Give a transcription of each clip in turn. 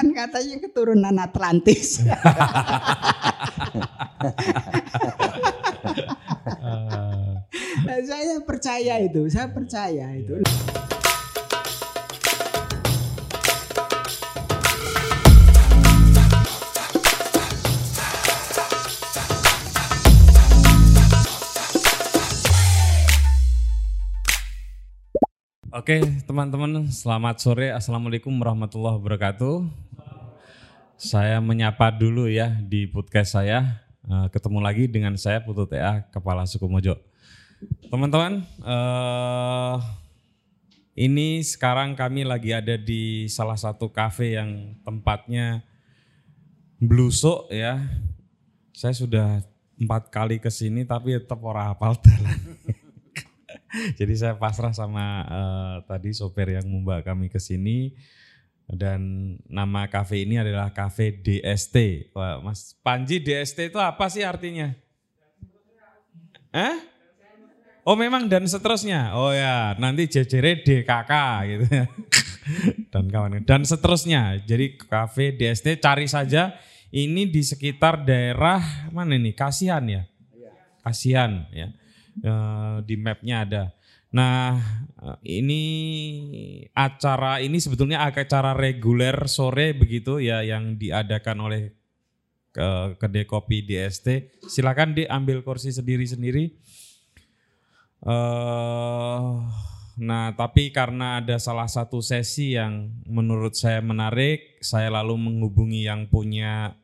kan katanya keturunan Atlantis. saya percaya itu, saya percaya itu. Oke teman-teman selamat sore Assalamualaikum warahmatullahi wabarakatuh Saya menyapa dulu ya di podcast saya. Eh, Ketemu lagi dengan saya Putu TA Kepala Suku Mojo. Teman-teman eh, Ini sekarang kami lagi ada di salah satu kafe yang tempatnya Blusuk ya. Saya sudah empat kali ke sini tapi tetap orang hafal jadi saya pasrah sama eh, tadi sopir yang membawa kami ke sini dan nama kafe ini adalah kafe DST. Wah, Mas Panji DST itu apa sih artinya? Eh? Oh memang dan seterusnya. Oh ya, nanti JJR DKK gitu ya. dan kawan dan seterusnya. Jadi kafe DST cari saja ini di sekitar daerah mana nih? Kasihan ya? Kasihan ya. Eh, di mapnya ada. Nah ini acara ini sebetulnya acara reguler sore begitu ya yang diadakan oleh ke kedai kopi DST. Silakan diambil kursi sendiri-sendiri. eh nah tapi karena ada salah satu sesi yang menurut saya menarik, saya lalu menghubungi yang punya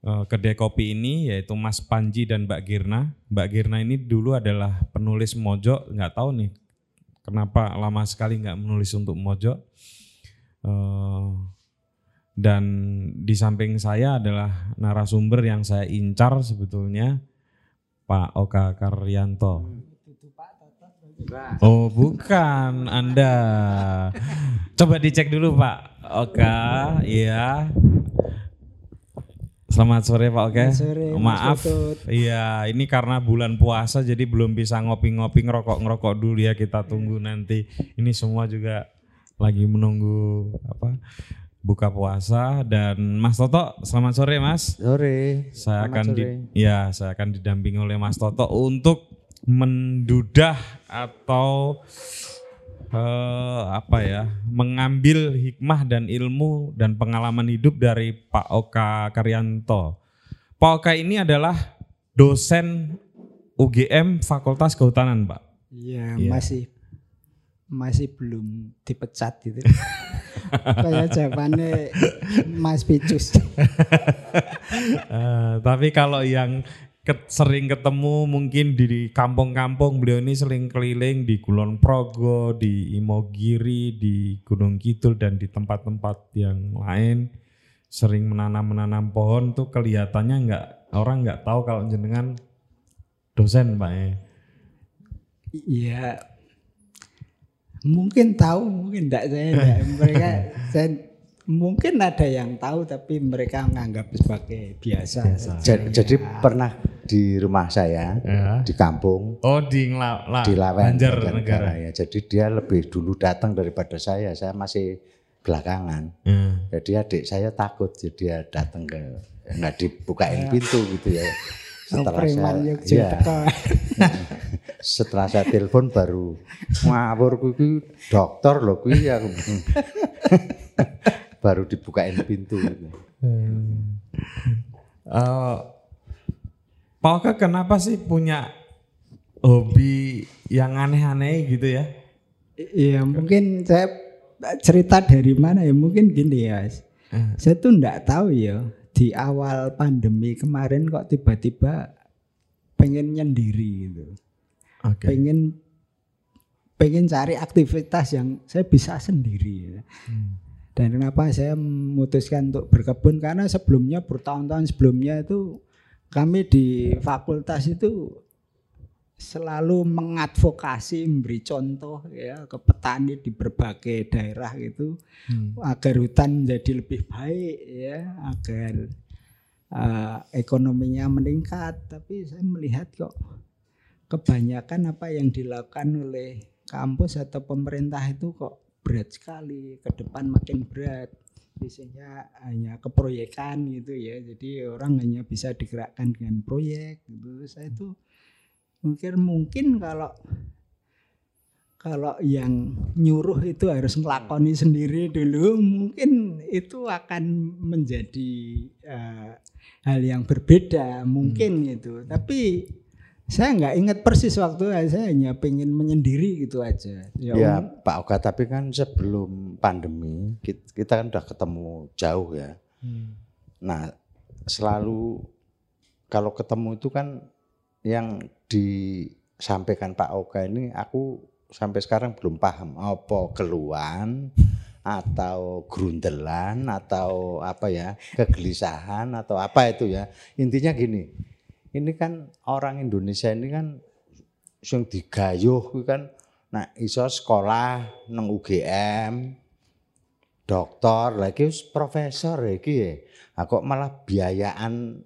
kedai kopi ini yaitu Mas Panji dan Mbak Girna. Mbak Girna ini dulu adalah penulis Mojo, nggak tahu nih kenapa lama sekali nggak menulis untuk Mojo. Eh, dan di samping saya adalah narasumber yang saya incar sebetulnya Pak Oka Karyanto. Oh bukan Anda. Coba dicek dulu Pak Oka, iya. Selamat sore Pak Oke. Selamat sore, Maaf, iya ini karena bulan puasa jadi belum bisa ngopi-ngopi ngerokok-ngerokok dulu ya kita tunggu nanti. Ini semua juga lagi menunggu apa buka puasa dan Mas Toto selamat sore Mas. Sore. Saya Selamat akan di, sore. ya saya akan didampingi oleh Mas Toto untuk mendudah atau eh, apa ya mengambil hikmah dan ilmu dan pengalaman hidup dari Pak Oka Karyanto. Pak Oka ini adalah dosen UGM Fakultas Kehutanan, Pak. Iya, Iya. masih masih belum dipecat gitu. Kayak jawabannya Mas Picus. Eh, tapi kalau yang sering ketemu mungkin di kampung-kampung beliau ini sering keliling di Kulon Progo, di Imogiri, di Gunung Kidul dan di tempat-tempat yang lain sering menanam-menanam pohon tuh kelihatannya nggak orang nggak tahu kalau jenengan dosen pak ya. Iya. Mungkin tahu, mungkin enggak saya enggak. Mereka saya mungkin ada yang tahu tapi mereka menganggap sebagai biasa. Ja- Jadi pernah di rumah saya Ya. di kampung Oh di Ngla, La- di Lawen Banjar Banjarnegara negara. ya. Jadi dia lebih dulu datang daripada saya. Saya masih belakangan. Ya. Jadi adik saya takut jadi dia datang ke nggak dibukain pintu gitu ya. Setelah saya iya, Yogyakarta. setelah saya telepon baru ngawur kuwi dokter loh kuwi ya. baru dibukain pintu gitu. Eh, Pak Oka kenapa sih punya hobi yang aneh-aneh gitu ya? Iya, mungkin saya cerita dari mana ya? Mungkin gini ya. Eh. Saya tuh enggak tahu ya di awal pandemi kemarin kok tiba-tiba pengen nyendiri gitu. Oke. pengen pengen cari aktivitas yang saya bisa sendiri. Dan kenapa saya memutuskan untuk berkebun karena sebelumnya bertahun-tahun sebelumnya itu kami di fakultas itu selalu mengadvokasi memberi contoh ya ke petani di berbagai daerah gitu Hmm. agar hutan menjadi lebih baik ya agar eh, ekonominya meningkat tapi saya melihat kok kebanyakan apa yang dilakukan oleh kampus atau pemerintah itu kok berat sekali ke depan makin berat Biasanya hanya keproyekan gitu ya. Jadi orang hanya bisa digerakkan dengan proyek gitu. Saya itu mungkin mungkin kalau kalau yang nyuruh itu harus ngelakoni sendiri dulu mungkin itu akan menjadi uh, hal yang berbeda mungkin hmm. gitu tapi saya nggak ingat persis waktu saya hanya pengen menyendiri gitu aja. Ya, ya um, Pak Oka tapi kan sebelum pandemi kita, kita kan udah ketemu jauh ya. Hmm. nah selalu kalau ketemu itu kan yang disampaikan Pak Oka ini aku sampai sekarang belum paham apa keluhan atau grundelan atau apa ya kegelisahan atau apa itu ya. Intinya gini ini kan orang Indonesia ini kan sing digayuh kan nah iso sekolah nang UGM dokter lagi profesor lagi ya nah, kok malah biayaan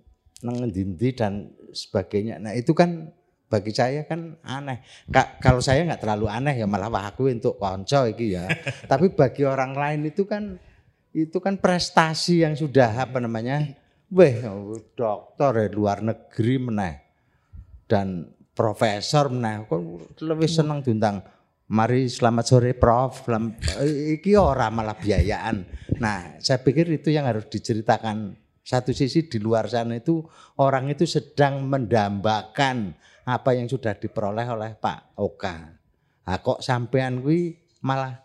nang ndi dan sebagainya nah itu kan bagi saya kan aneh. Ka kalau saya nggak terlalu aneh ya malah aku untuk konco iki ya. Tapi bagi orang lain itu kan itu kan prestasi yang sudah apa namanya? Weh, dokter ya luar negeri meneh. Dan profesor meneh kok lebih senang tentang Mari selamat sore Prof. Iki ora malah biayaan. Nah, saya pikir itu yang harus diceritakan. Satu sisi di luar sana itu orang itu sedang mendambakan apa yang sudah diperoleh oleh Pak Oka. Nah, kok sampean kuwi malah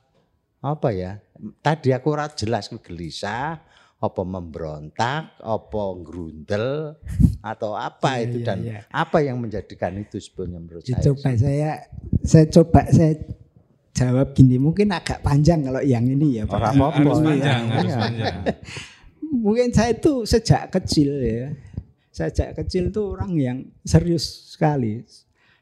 apa ya? Tadi aku ora jelas gelisah, apa memberontak, apa grundel atau apa iya, itu iya, dan iya. apa yang menjadikan itu sebenarnya menurut saya. Coba saya saya coba saya jawab gini, mungkin agak panjang kalau yang ini ya Pak. Harus panjang, ya. harus panjang. mungkin saya itu sejak kecil ya Sejak kecil tuh orang yang serius sekali.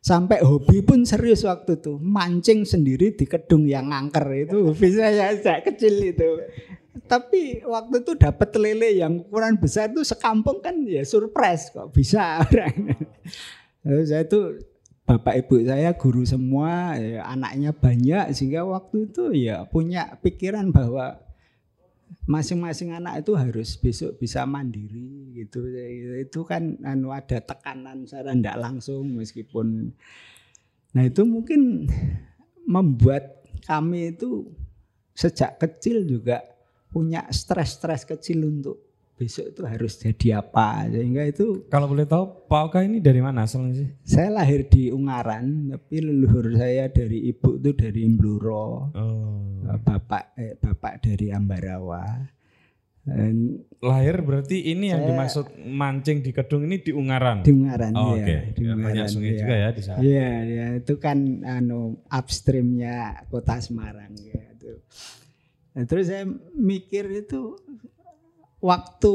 Sampai hobi pun serius waktu itu. Mancing sendiri di kedung yang angker itu hobi saya sejak kecil itu. Tapi waktu itu dapat lele yang ukuran besar itu sekampung kan ya surprise kok bisa orang. Lalu saya itu bapak ibu saya guru semua, ya, anaknya banyak sehingga waktu itu ya punya pikiran bahwa masing-masing anak itu harus besok bisa mandiri gitu itu kan anu ada tekanan secara tidak langsung meskipun nah itu mungkin membuat kami itu sejak kecil juga punya stres-stres kecil untuk besok itu harus jadi apa. Sehingga itu kalau boleh tahu Pak Oka ini dari mana asalnya sih? Saya lahir di Ungaran tapi leluhur saya dari ibu itu dari Imbluro oh. bapak eh, bapak dari Ambarawa. Dan lahir berarti ini yang dimaksud mancing di Kedung ini di Ungaran? Di Ungaran oh, ya, okay. di Ungaran, banyak sungai ya. juga ya di sana. Iya ya, itu kan anu upstreamnya kota Semarang ya itu terus saya mikir itu waktu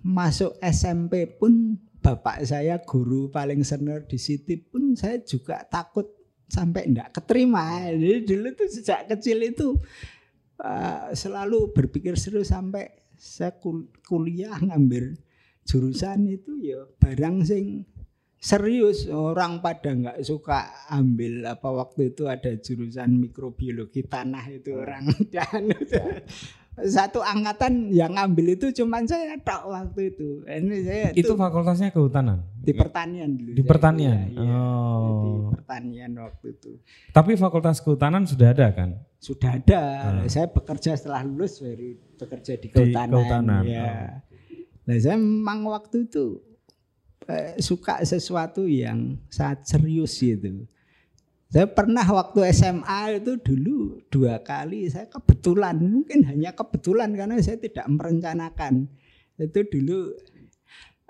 masuk SMP pun bapak saya guru paling senior di City pun saya juga takut sampai enggak keterima. Jadi dulu tuh sejak kecil itu uh, selalu berpikir serius sampai saya kul kuliah ngambil jurusan itu ya barang sing serius orang pada nggak suka ambil apa waktu itu ada jurusan mikrobiologi tanah itu orang dan satu angkatan yang ngambil itu cuman saya tok waktu itu. Ini saya itu, fakultasnya kehutanan. Di pertanian dulu. Di pertanian. Iya, iya. oh. Di pertanian waktu itu. Tapi fakultas kehutanan sudah ada kan? Sudah ada. Hmm. Saya bekerja setelah lulus dari bekerja di kehutanan. Di kehutanan. Ya. Oh. Nah, saya memang waktu itu suka sesuatu yang sangat serius gitu. Saya pernah waktu SMA itu dulu dua kali saya kebetulan mungkin hanya kebetulan karena saya tidak merencanakan. Itu dulu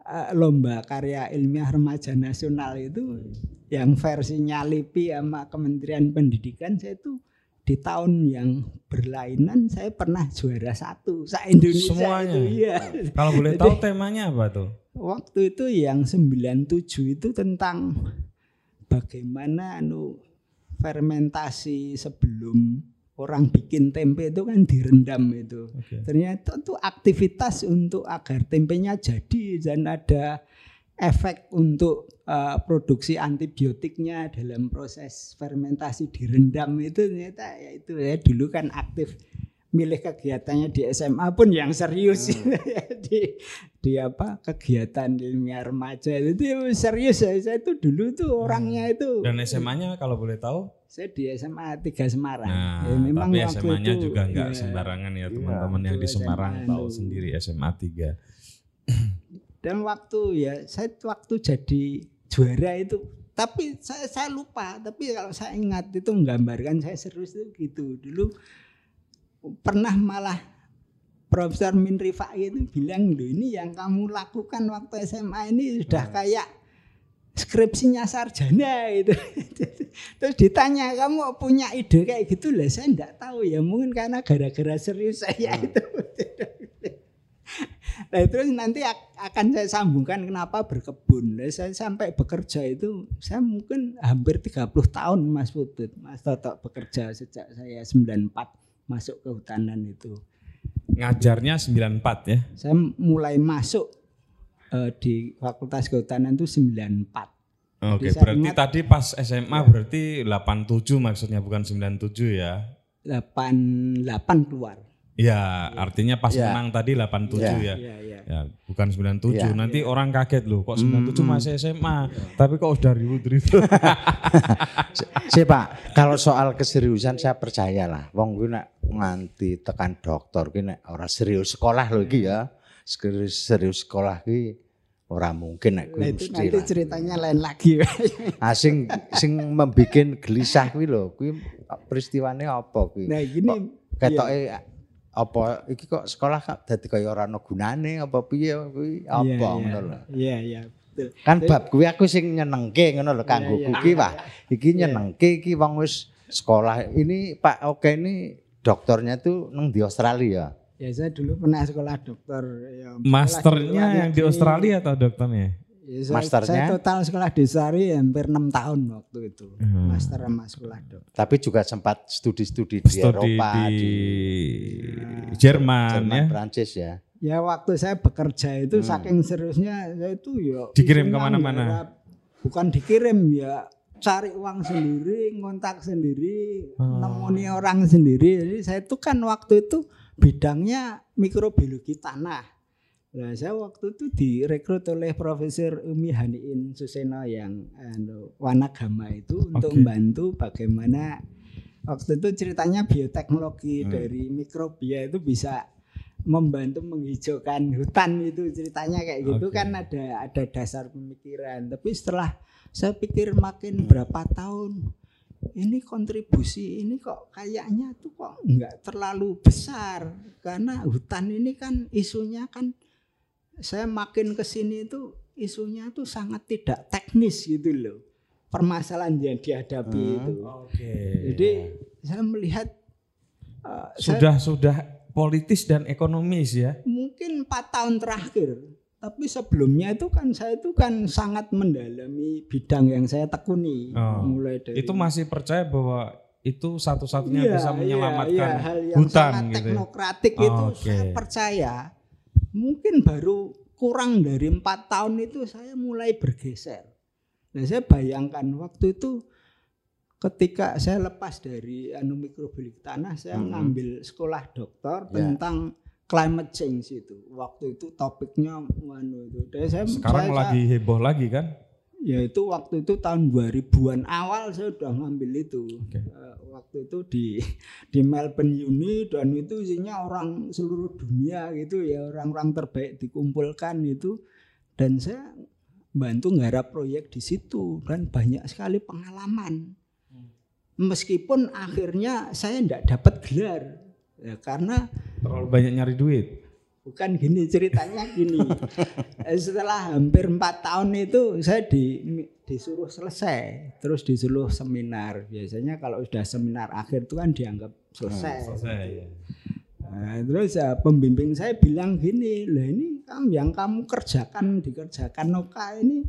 uh, lomba karya ilmiah remaja nasional itu yang versinya LIPI sama Kementerian Pendidikan saya itu di tahun yang berlainan saya pernah juara satu sa Indonesia semuanya? itu, iya. kalau boleh tahu temanya apa tuh waktu itu yang 97 itu tentang bagaimana anu fermentasi sebelum orang bikin tempe itu kan direndam itu. Okay. Ternyata itu aktivitas untuk agar tempenya jadi dan ada efek untuk uh, produksi antibiotiknya dalam proses fermentasi direndam itu ternyata ya itu ya dulu kan aktif milih kegiatannya di SMA pun yang serius. Di di apa kegiatan ilmiah remaja itu ya serius. Ya saya itu dulu tuh orangnya itu Dan SMA-nya kalau boleh tahu? saya di SMA 3 Semarang. Nah, Ya, memang tapi SMA-nya itu, juga nggak ya, sembarangan ya teman-teman yang waktu di Semarang SMA tahu itu. sendiri SMA 3. dan waktu ya saya waktu jadi juara itu tapi saya saya lupa tapi kalau saya ingat itu menggambarkan saya serius itu gitu. Dulu pernah malah Profesor Min Rifai itu bilang loh ini yang kamu lakukan waktu SMA ini sudah kayak skripsinya sarjana itu terus ditanya kamu punya ide kayak gitu? Lah saya enggak tahu ya mungkin karena gara-gara serius saya itu. Nah terus nanti ak- akan saya sambungkan kenapa berkebun. Nah, saya sampai bekerja itu saya mungkin hampir 30 tahun Mas Putut. Mas Toto bekerja sejak saya 94 masuk ke hutanan itu. Ngajarnya 94 ya. Saya mulai masuk eh, di Fakultas Kehutanan itu 94. Oke, saya berarti ingat- tadi pas SMA berarti 87 maksudnya bukan 97 ya. 88 keluar. Ya, artinya pas Ya. menang tadi 87 ya. Iya, iya. Ya, bukan 97. Ya. Nanti orang kaget loh, kok 97 masih SMA. Tapi kok udah ribut-ribut. Sih Pak, kalau soal keseriusan saya percaya lah. Wong gue nak nganti tekan dokter gue nek ora serius sekolah lho iki ya. Serius, serius sekolah ki ora mungkin nek Nah, kuwi itu mesti nanti lah. ceritanya lain lagi. Asing sing membikin gelisah kuwi lho, kuwi peristiwane apa kuwi? nah gini Ketoke apa iki kok sekolah kok dadi kaya ora ana gunane apa piye kuwi apa Iya, iya. ngono lho. Iya, iya, betul. Kan bab kuwi aku sing nyenengke ngono lho kanggo Iya, iya. kuwi Pak. Iki nyenengke iki wong wis sekolah. Ini Pak Oke ini dokternya tuh neng di Australia. Ya saya dulu pernah sekolah dokter. Ya, Masternya yang di. Australia atau dokternya? Ya, saya, Masternya? saya total sekolah di Australia hampir enam tahun waktu itu. Hmm. Master sama sekolah dokter. Tapi juga sempat studi-studi di Studi Eropa, di, di Jerman, Jerman, ya. Prancis ya. Ya waktu saya bekerja itu saking seriusnya saya itu ya Dikirim ke mana-mana? nggarap- Bukan dikirim ya cari uang sendiri, ngontak sendiri, Oh. nemoni orang sendiri. Jadi saya itu kan waktu itu bidangnya mikrobiologi tanah. Nah, saya waktu itu direkrut oleh Profesor Umi Haniin Suseno yang anu, Wanagama itu untuk membantu bagaimana waktu itu ceritanya bioteknologi Hmm. dari mikrobia itu bisa membantu menghijaukan hutan itu ceritanya kayak gitu Oke. kan ada ada dasar pemikiran tapi setelah saya pikir makin berapa tahun ini kontribusi ini kok kayaknya tuh kok nggak terlalu besar karena hutan ini kan isunya kan saya makin ke sini itu isunya tuh sangat tidak teknis gitu loh permasalahan yang dihadapi Hmm. itu Oke. jadi saya melihat uh, saya sudah sudah politis dan ekonomis ya. mungkin empat tahun terakhir tapi sebelumnya itu kan saya itu kan sangat mendalami bidang yang saya tekuni Oh, mulai dari Itu masih percaya bahwa itu satu-satunya Iya, bisa iya, menyelamatkan iya, hal yang hutan sangat gitu. ya. teknokratik itu Oke. saya percaya mungkin baru kurang dari empat tahun itu saya mulai bergeser nah saya bayangkan waktu itu ketika saya lepas dari anu mikrobiologi tanah saya Mhm. ngambil sekolah dokter Ya. tentang climate change itu waktu itu topiknya anu itu Dan saya, Sekarang saya- lagi heboh lagi kan? Ya itu waktu itu tahun 2000-an awal saya udah ngambil itu Oke. Eh, waktu itu di di Melbourne Uni dan itu isinya orang seluruh dunia gitu ya orang-orang terbaik dikumpulkan itu dan saya bantu nggarap proyek di situ dan banyak sekali pengalaman meskipun akhirnya saya tidak dapat gelar ya karena Terlalu banyak nyari duit. Bukan gini ceritanya gini. Setelah hampir empat tahun itu saya di, disuruh selesai, terus disuruh seminar. Biasanya kalau sudah seminar akhir itu kan dianggap selesai. Selesai ya. Nah, terus ya, pembimbing saya bilang gini, lah ini kamu yang kamu kerjakan dikerjakan Noka ini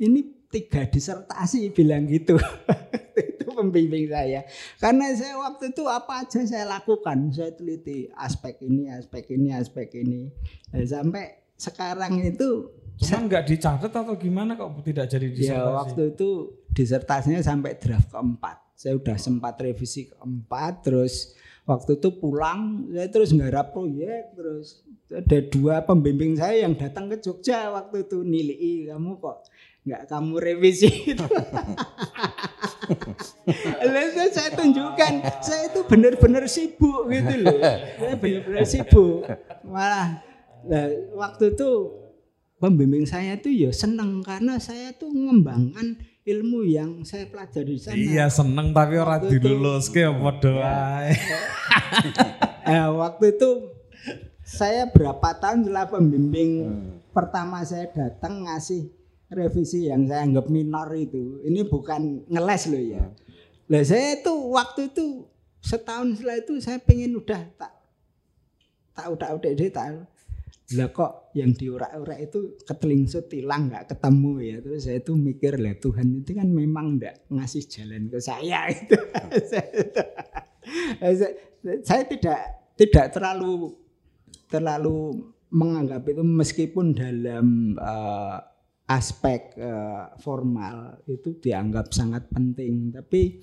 ini tiga disertasi bilang gitu. itu pembimbing saya. Karena saya waktu itu apa aja saya lakukan, saya teliti aspek ini, aspek ini, aspek ini. Nah, sampai sekarang itu Cuman nggak dicatat atau gimana kok tidak jadi disertasi? ya waktu itu disertasinya sampai draft keempat. Saya udah sempat revisi keempat, terus waktu itu pulang saya terus nggarap proyek terus ada dua pembimbing saya yang datang ke Jogja waktu itu nilai kamu kok nggak kamu revisi itu. Lalu saya tunjukkan. Saya itu benar-benar sibuk gitu loh. Saya benar-benar sibuk. Malah nah, waktu itu pembimbing saya itu ya seneng karena saya tuh mengembangkan ilmu yang saya pelajari di sana. Iya seneng tapi orang dilulus ke apa doa. Eh, waktu itu saya berapa tahun setelah pembimbing pertama saya datang ngasih revisi yang saya anggap minor itu. Ini bukan ngeles loh ya. Lah saya itu waktu itu setahun setelah itu saya pengen udah tak tak udah udah deh tak. Lah kok yang diurak-urak itu ketelingsut hilang nggak ketemu ya. Terus saya itu mikir lah Tuhan itu kan memang nggak ngasih jalan ke saya. Itu. Saya, saya tidak tidak terlalu terlalu menganggap itu meskipun dalam eh, aspek eh, formal itu dianggap sangat penting tapi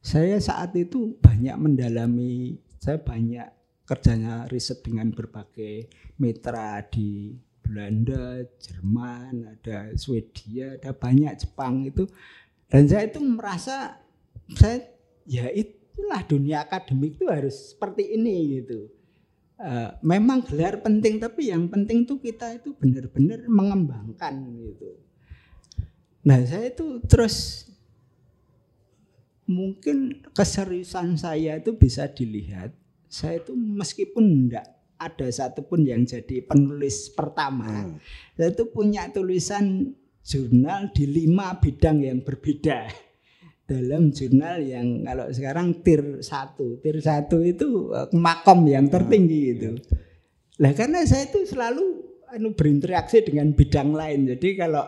saya saat itu banyak mendalami saya banyak kerjanya riset dengan berbagai mitra di Belanda, Jerman, ada Swedia, ada banyak Jepang itu dan saya itu merasa saya ya itulah dunia akademik itu harus seperti ini gitu. Eh, memang gelar penting tapi yang penting tuh kita itu benar-benar mengembangkan gitu. Nah saya itu terus mungkin keseriusan saya itu bisa dilihat. Saya itu meskipun enggak ada satupun yang jadi penulis pertama, saya itu punya tulisan jurnal di lima bidang yang berbeda dalam jurnal yang kalau sekarang tier 1 tier 1 itu eh, makom yang tertinggi itu lah karena saya itu selalu anu berinteraksi dengan bidang lain. Jadi kalau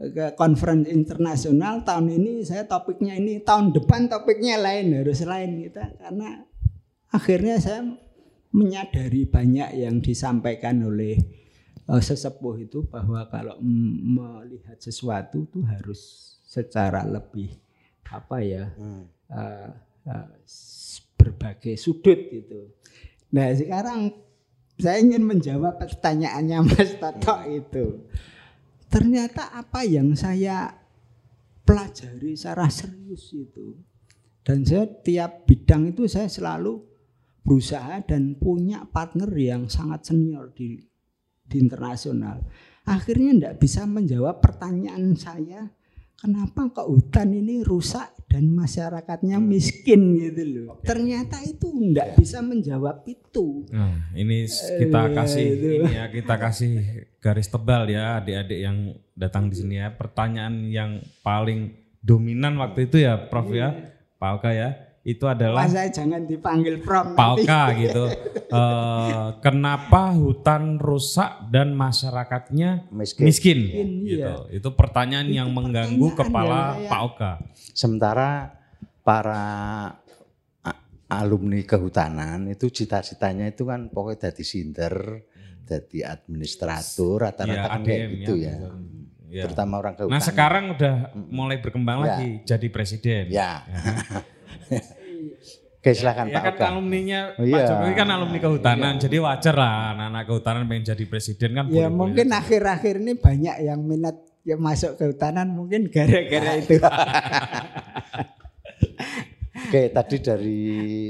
eh, ke conference internasional tahun ini saya topiknya ini tahun depan topiknya lain harus lain kita karena akhirnya saya menyadari banyak yang disampaikan oleh eh, sesepuh itu bahwa kalau melihat sesuatu itu harus secara lebih apa ya Hmm. eh, s- berbagai sudut itu. Nah sekarang saya ingin menjawab pertanyaannya Mas Toto itu. Ternyata apa yang saya pelajari secara serius itu. Dan saya tiap bidang itu saya selalu berusaha dan punya partner yang sangat senior di, di internasional. Akhirnya tidak bisa menjawab pertanyaan saya kenapa kok hutan ini rusak dan masyarakatnya miskin gitu loh. Ternyata itu tidak bisa menjawab itu. Nah, ini kita Eh, kasih itu. ini ya kita kasih garis tebal ya adik-adik yang datang di sini ya. Pertanyaan yang paling dominan waktu itu ya Prof ya, Pak Alka ya, itu adalah saya jangan dipanggil Prom. Palka gitu. Eh, kenapa hutan rusak dan masyarakatnya Miskin. miskin? Miskin, gitu. iya. Itu pertanyaan yang mengganggu pertanyaan kepala saya- Pak Oka. Sementara para alumni kehutanan itu cita-citanya itu kan pokoknya jadi sinder, jadi administrator, rata-rata Ya, kan kayak gitu ya. ya. Ya. Terutama orang kehutanan. Nah sekarang udah mulai berkembang Ya. lagi jadi presiden. Ya. Oke silakan Ya Pak kan Oka. alumninya Oh, Pak iya. Jokowi kan alumni kehutanan, jadi wajar lah anak-anak kehutanan pengen jadi presiden kan. Ya mungkin akhir-akhir ini banyak yang minat yang masuk ke hutanan mungkin gara-gara itu. Oke tadi dari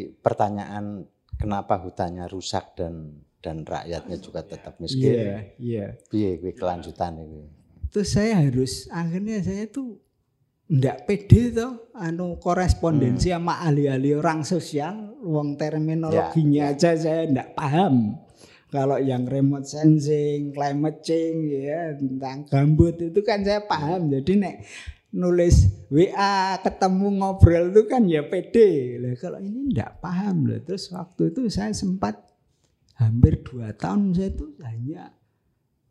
pertanyaan kenapa hutannya rusak dan dan rakyatnya juga tetap miskin. Iya, iya. Piye kelanjutan itu? Terus saya harus akhirnya saya tuh ndak pede tuh anu korespondensi sama ahli-ahli orang sosial, uang terminologinya aja saya ndak paham. Kalau yang remote sensing, climate change ya tentang gambut itu kan saya paham. Jadi nek nulis WA ketemu ngobrol itu kan ya pede. Lah kalau ini ndak paham loh. Terus waktu itu saya sempat hampir dua tahun saya tuh hanya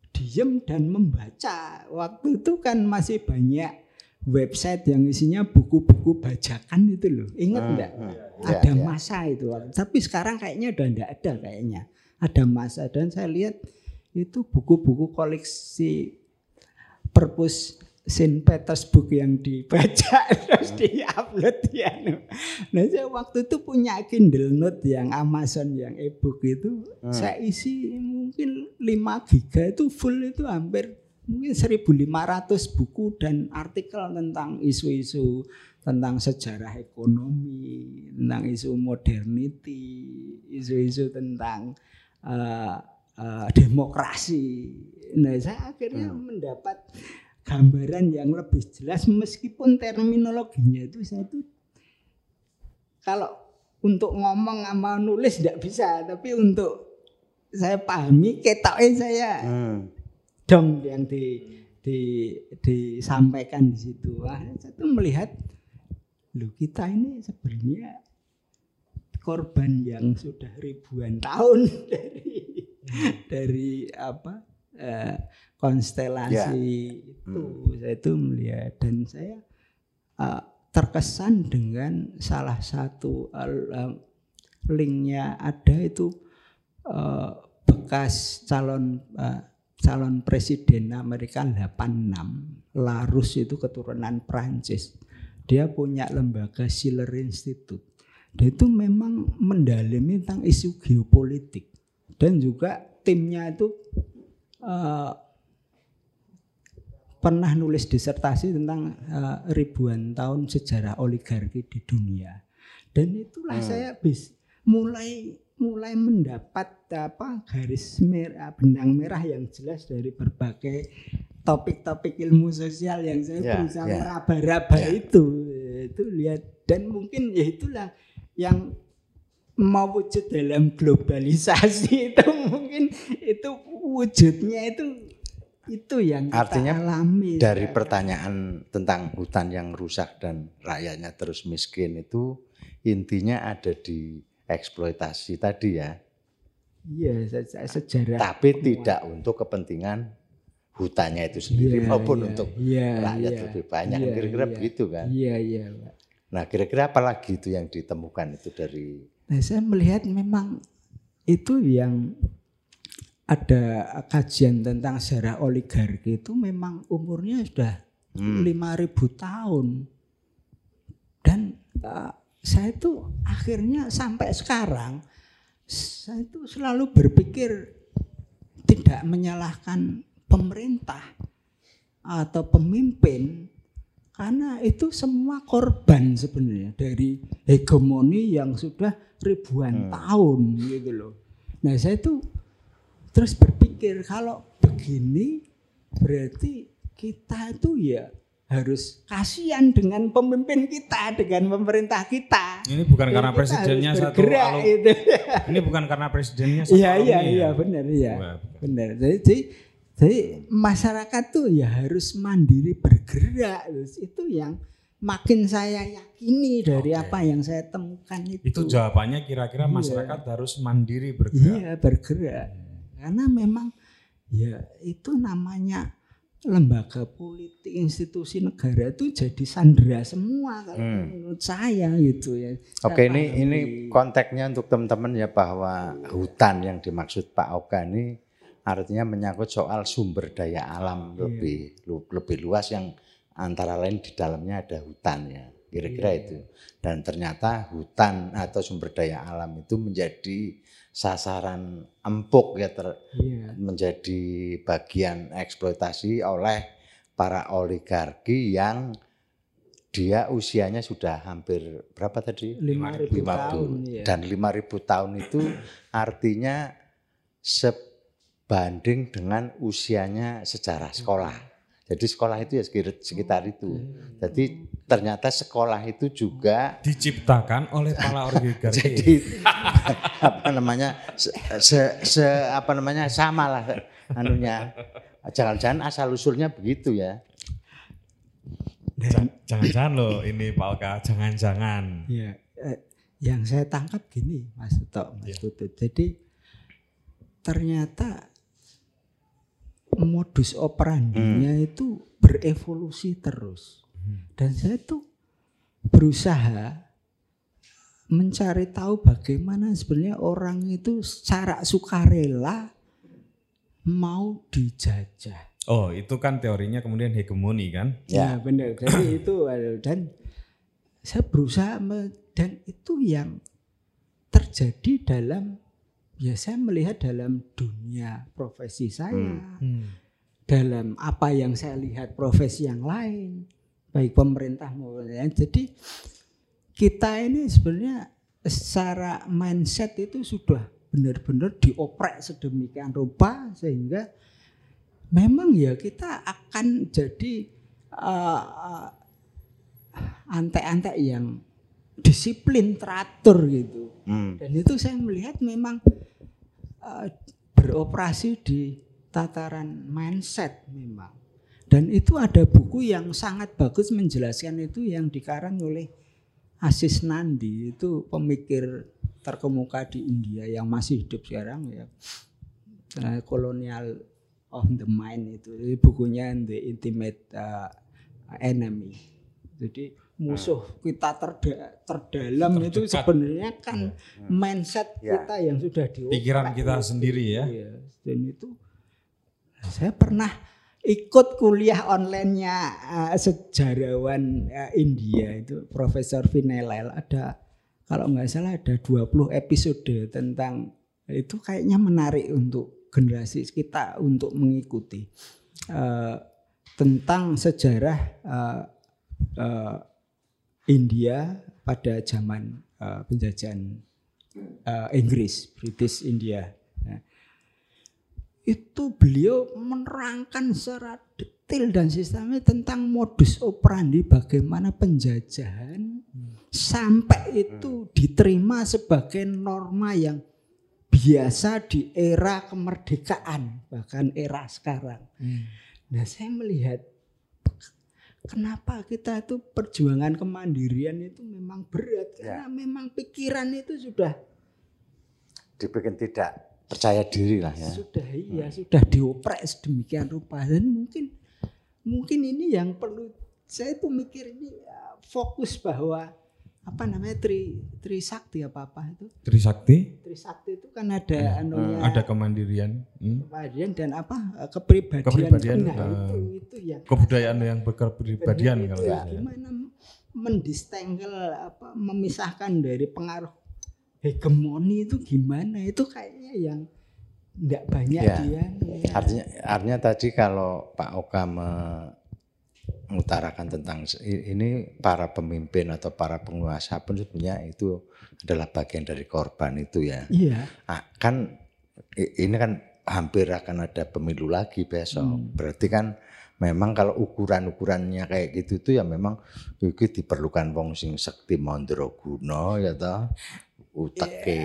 diem dan membaca. Waktu itu kan masih banyak website yang isinya buku-buku bajakan itu loh. Ingat Hmm, enggak? hmm. Ya, Ada ya. masa itu. Tapi sekarang kayaknya udah enggak ada kayaknya. Ada masa dan saya lihat itu buku-buku koleksi perpus Saint Petersburg yang dibaca terus diupload ya. Nah saya waktu itu punya Kindle Note yang Amazon yang e-book itu Hmm. saya isi mungkin 5 giga itu full itu hampir mungkin 1500 buku dan artikel tentang isu-isu tentang sejarah ekonomi, tentang isu modernity, isu-isu tentang eh, eh, demokrasi. Nah, saya akhirnya mendapat gambaran yang lebih jelas meskipun terminologinya itu saya itu kalau untuk ngomong sama nulis tidak bisa, tapi untuk saya pahami ketoknya saya Hmm. Dong yang di, di disampaikan di situ. Wah, saya tuh melihat loh kita ini sebenarnya korban yang sudah ribuan tahun dari dari apa eh, konstelasi itu. Saya itu melihat dan saya eh, terkesan dengan salah satu eh, linknya ada itu eh, bekas calon eh, calon presiden Amerika 86 Larus itu keturunan Prancis. Dia punya lembaga Schiller Institute. Dia itu memang mendalami tentang isu geopolitik. Dan juga timnya itu eh, pernah nulis disertasi tentang eh, ribuan tahun sejarah oligarki di dunia. Dan itulah saya bis mulai mulai mendapat apa garis merah benang merah yang jelas dari berbagai topik-topik ilmu sosial yang saya Ya, berusaha ya. meraba-raba Ya. itu itu lihat dan mungkin ya itulah yang mau wujud dalam globalisasi itu mungkin itu wujudnya itu itu yang kita Artinya alami Dari sekarang. pertanyaan tentang hutan yang rusak dan rakyatnya terus miskin itu intinya ada di eksploitasi tadi ya. iya se- sejarah Tapi tidak untuk kepentingan hutannya itu sendiri Iya, maupun iya, untuk iya, rakyat iya. lebih banyak. Iya, Kira-kira iya. begitu kan. iya iya Pak. Nah kira-kira apa lagi itu yang ditemukan itu dari Nah, saya melihat memang itu yang ada kajian tentang sejarah oligarki itu memang umurnya sudah Hmm. 5000 tahun. Dan uh, saya itu akhirnya sampai sekarang saya itu selalu berpikir tidak menyalahkan pemerintah atau pemimpin karena itu semua korban sebenarnya dari hegemoni yang sudah ribuan tahun gitu loh. Nah saya itu terus berpikir kalau begini berarti kita itu ya harus kasihan dengan pemimpin kita, dengan pemerintah kita. Ini bukan karena Kita presidennya satu alu- itu. Ini bukan karena presidennya satu Iya iya iya ya? benar iya. Benar. Jadi, jadi jadi masyarakat tuh ya harus mandiri bergerak. Itu yang makin saya yakini dari Oke. apa yang saya temukan itu. Itu jawabannya kira-kira Iya. masyarakat harus mandiri bergerak. Iya bergerak. Karena memang ya itu namanya lembaga politik institusi negara itu jadi sandera semua kalau Hmm. menurut saya gitu ya. Oke Saya ini pahami. ini konteksnya untuk teman-teman ya bahwa hutan yang dimaksud Pak Oka ini artinya menyangkut soal sumber daya alam Iya. lebih lu- lebih luas yang antara lain di dalamnya ada hutan ya kira-kira Iya. itu dan ternyata hutan atau sumber daya alam itu menjadi sasaran empuk ya ter- Iya. menjadi bagian eksploitasi oleh para oligarki yang dia usianya sudah hampir berapa tadi? 5000 5000. tahun ya. Dan 5000 tahun itu artinya sebanding dengan usianya sejarah sekolah. Jadi sekolah itu ya sekitar, sekitar itu. Jadi ternyata sekolah itu juga Diciptakan oleh para oligarki. jadi apa namanya se, se- se- apa namanya sama lah anunya. Jangan-jangan asal usulnya begitu ya. Jangan- Jangan-jangan loh ini Pak Oka, jangan-jangan. Ya, eh, yang saya tangkap gini, Mas Tok, Mas Putut. Jadi ternyata modus operandinya itu berevolusi terus. Dan saya tuh berusaha mencari tahu bagaimana sebenarnya orang itu secara sukarela mau dijajah. Oh, itu kan teorinya kemudian hegemoni kan? Ya, benar. Jadi itu eh, dan saya berusaha dan itu yang terjadi dalam ya saya melihat dalam dunia profesi saya, dalam apa yang saya lihat profesi yang lain, baik pemerintah maupun yang lain. Jadi kita ini sebenarnya secara mindset itu sudah benar-benar dioprek sedemikian rupa sehingga memang ya kita akan jadi uh, uh, antek-antek yang disiplin teratur gitu. Hmm. Dan itu saya melihat memang uh, beroperasi di tataran mindset memang. Dan itu ada buku yang sangat bagus menjelaskan itu yang dikarang oleh Asis Nandi itu pemikir terkemuka di India yang masih hidup sekarang ya. Eh, Colonial of the Mind itu Jadi bukunya The Intimate uh, Enemy. Jadi musuh kita terda- terdalam itu Terdekat. sebenarnya kan mindset Ya. kita yang sudah dioprek Pikiran kita sendiri ya. Iya, Dan itu saya pernah ikut kuliah online-nya eh, sejarawan eh, India itu Profesor Vinelal ada kalau nggak salah ada 20 episode tentang itu kayaknya menarik untuk generasi kita untuk mengikuti. Eh, tentang sejarah eh, eh, India pada zaman eh, penjajahan eh, Inggris British India itu beliau menerangkan secara detail dan sistemnya tentang modus operandi bagaimana penjajahan sampai itu diterima sebagai norma yang biasa di era kemerdekaan bahkan era sekarang. Nah saya melihat kenapa kita itu perjuangan kemandirian itu memang berat. Karena memang pikiran itu sudah Dibikin tidak percaya diri lah ya. sudah iya sudah dioprek sedemikian rupa. Dan mungkin mungkin ini yang perlu saya tuh mikir ini ya, fokus bahwa apa namanya tri trisakti apa apa itu. Trisakti, trisakti itu kan ada anunya ada kemandirian, hmm. kemandirian dan apa eh, kepribadian, Kepribadian, Nah, eh, itu itu yang kebudayaan yang berkepribadian Benar kalau itu ya. gimana mendistengkel apa memisahkan dari pengaruh hegemoni itu gimana itu kayaknya yang enggak banyak Ya. dia ya. Artinya, artinya tadi kalau Pak Oka me- mengutarakan tentang ini para pemimpin atau para penguasa pun sebenarnya itu adalah bagian dari korban itu ya. Iya. Ah, kan ini kan hampir akan ada pemilu lagi besok. Hmm. Berarti kan memang kalau ukuran-ukurannya kayak gitu tuh ya memang iki diperlukan wong sing sekti mandraguna ya toh. Uteke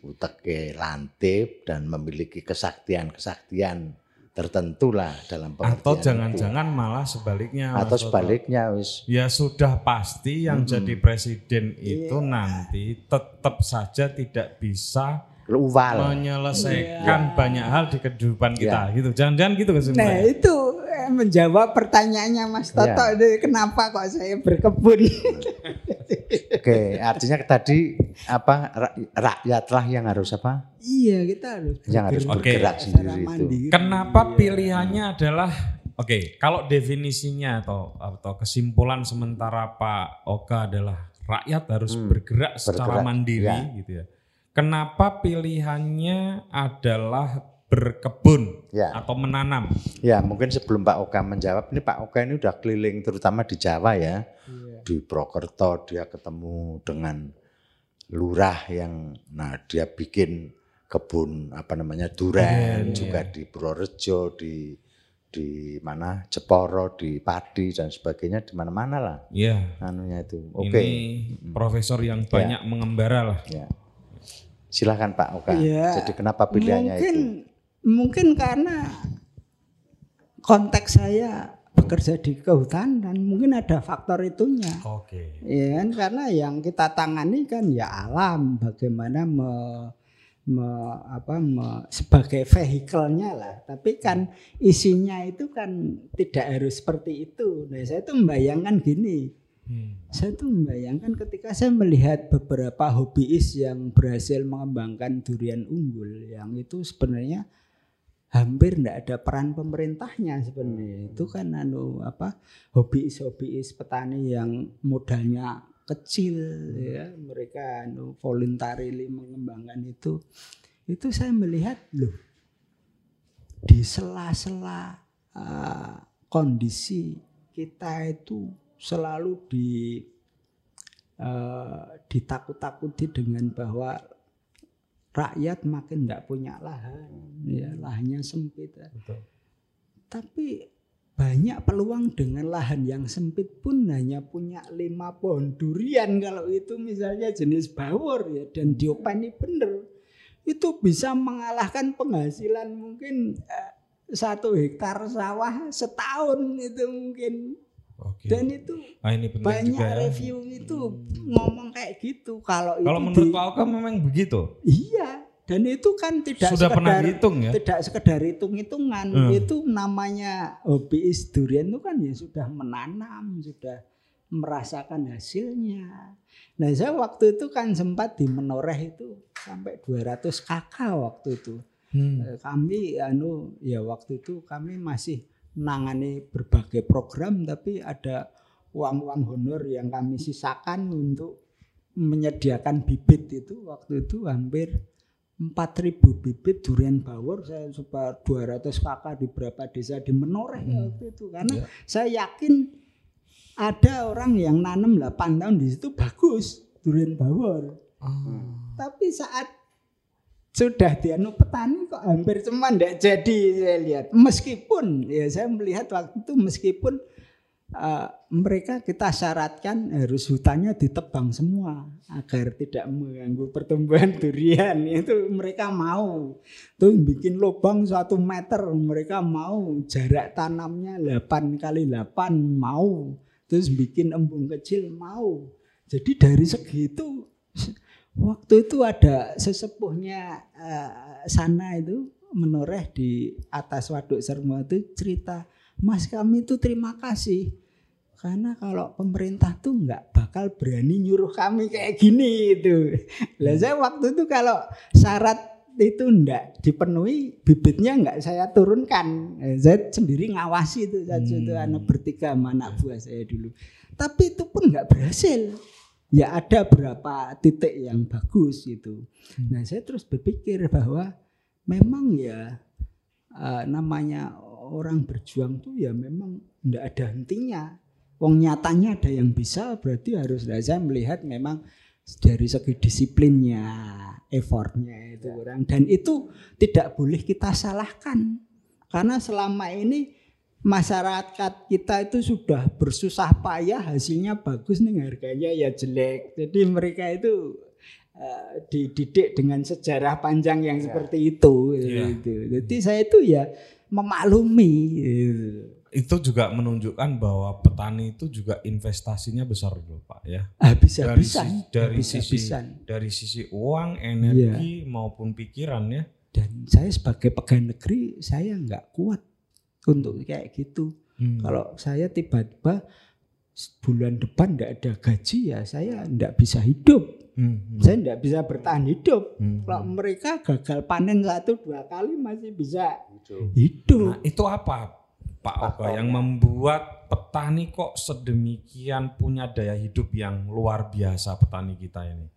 uteke lantip dan memiliki kesaktian-kesaktian tertentu lah dalam pengertian Atau itu. jangan-jangan malah sebaliknya. atau Mas Toto. sebaliknya wis Ya sudah pasti yang jadi presiden itu nanti tetap saja tidak bisa luwal. menyelesaikan banyak hal di kehidupan kita Iya. gitu. Jangan-jangan gitu Nah kesimpulannya. itu eh, menjawab pertanyaannya Mas Toto Iya. ini, kenapa kok saya berkebun? Oke, artinya tadi apa ra- rakyatlah yang harus apa? iya kita harus Yang harus bergerak bergerak secara sendiri itu. Kenapa pilihannya adalah oke, kalau definisinya atau atau kesimpulan sementara Pak Oka adalah rakyat harus bergerak secara bergerak, mandiri ya. gitu ya. Kenapa pilihannya adalah berkebun Ya. atau menanam? Ya, mungkin sebelum Pak Oka menjawab, ini Pak Oka ini udah keliling terutama di Jawa ya. Iya. Di Prokerto dia ketemu dengan lurah yang nah dia bikin kebun apa namanya duren Duren, juga di Purworejo di di mana Jeporo di Padi dan sebagainya di mana-mana lah Ya, anunya itu. Oke. ini profesor yang banyak mengembara lah. Ya. Silahkan Pak Oka. Iya. Jadi kenapa pilihannya mungkin itu? mungkin karena konteks saya bekerja di kehutanan mungkin ada faktor itunya. Oke. Ya kan karena yang kita tangani kan ya alam bagaimana me, me- apa me- sebagai vehikelnya lah tapi kan isinya itu kan tidak harus seperti itu. Nah, saya tuh membayangkan gini. Hmm. Saya tuh membayangkan ketika saya melihat beberapa hobiis yang berhasil mengembangkan durian unggul yang itu sebenarnya hampir tidak ada peran pemerintahnya sebenarnya. Itu kan anu apa hobiis-hobiis petani yang modalnya kecil ya, mereka anu voluntarily mengembangkan itu. Itu saya melihat loh di sela-sela uh, kondisi kita itu selalu di uh, ditakut-takuti dengan bahwa rakyat makin tidak punya lahan, ya lahannya sempit. Betul. Tapi banyak peluang dengan lahan yang sempit pun hanya punya lima pohon durian kalau itu misalnya jenis bawor ya dan diopeni bener itu bisa mengalahkan penghasilan mungkin eh, satu hektar sawah setahun itu mungkin Oke. Dan itu nah, ini banyak juga ya. review itu ngomong kayak gitu. Kalau kalau menurut Pak Oka memang begitu. Iya. Dan itu kan tidak sudah sekedar, pernah dihitung ya? Tidak sekedar hitung-hitungan. Hmm. Itu namanya hobiis durian itu kan ya sudah menanam, sudah merasakan hasilnya. Nah saya waktu itu kan sempat di Menoreh itu sampai 200 kakak waktu itu. Hmm. Eh, kami anu ya waktu itu kami masih menangani berbagai program tapi ada uang-uang honor yang kami sisakan untuk menyediakan bibit itu waktu itu hampir 4000 bibit durian bawor saya coba 200 kakak di beberapa desa di Menoreh hmm. waktu itu karena yeah. saya yakin ada orang yang nanam 8 tahun di situ bagus durian bawor. Oh. Tapi saat sudah dianu petani kok hampir cuma tidak jadi saya lihat. Meskipun ya saya melihat waktu itu meskipun uh, mereka kita syaratkan harus hutannya ditebang semua agar tidak mengganggu pertumbuhan durian itu mereka mau tuh bikin lubang satu meter mereka mau jarak tanamnya 8 kali 8 mau terus bikin embung kecil mau. Jadi dari segitu waktu itu ada sesepuhnya uh, sana itu menoreh di atas waduk Sermo itu cerita, Mas kami itu terima kasih karena kalau pemerintah tuh nggak bakal berani nyuruh kami kayak gini itu. Lah saya waktu itu kalau syarat itu enggak dipenuhi bibitnya enggak saya turunkan eh, saya sendiri ngawasi itu saja hmm. anak bertiga anak buah saya dulu tapi itu pun enggak berhasil ya ada berapa titik yang bagus itu hmm. nah saya terus berpikir bahwa memang ya uh, namanya orang berjuang tuh ya memang enggak ada hentinya. Wong nyatanya ada yang bisa berarti harus nah, saya melihat memang dari segi disiplinnya, effortnya itu kurang. Dan itu tidak boleh kita salahkan. Karena selama ini masyarakat kita itu sudah bersusah payah hasilnya bagus nih harganya ya jelek jadi mereka itu uh, dididik dengan sejarah panjang yang ya. seperti itu ya. gitu. jadi saya itu ya memaklumi gitu itu juga menunjukkan bahwa petani itu juga investasinya besar loh Pak ya. Habis dari sisi, dari habis sisi dari sisi uang, energi ya. maupun pikiran ya. Dan saya sebagai pegawai negeri saya nggak kuat untuk kayak gitu. Hmm. Kalau saya tiba-tiba bulan depan tidak ada gaji ya saya tidak bisa hidup. Hmm. Saya tidak bisa bertahan hidup. Hmm. Kalau mereka gagal panen satu dua kali masih bisa hidup. Nah, itu apa Pak Oka yang membuat petani kok sedemikian punya daya hidup yang luar biasa petani kita ini.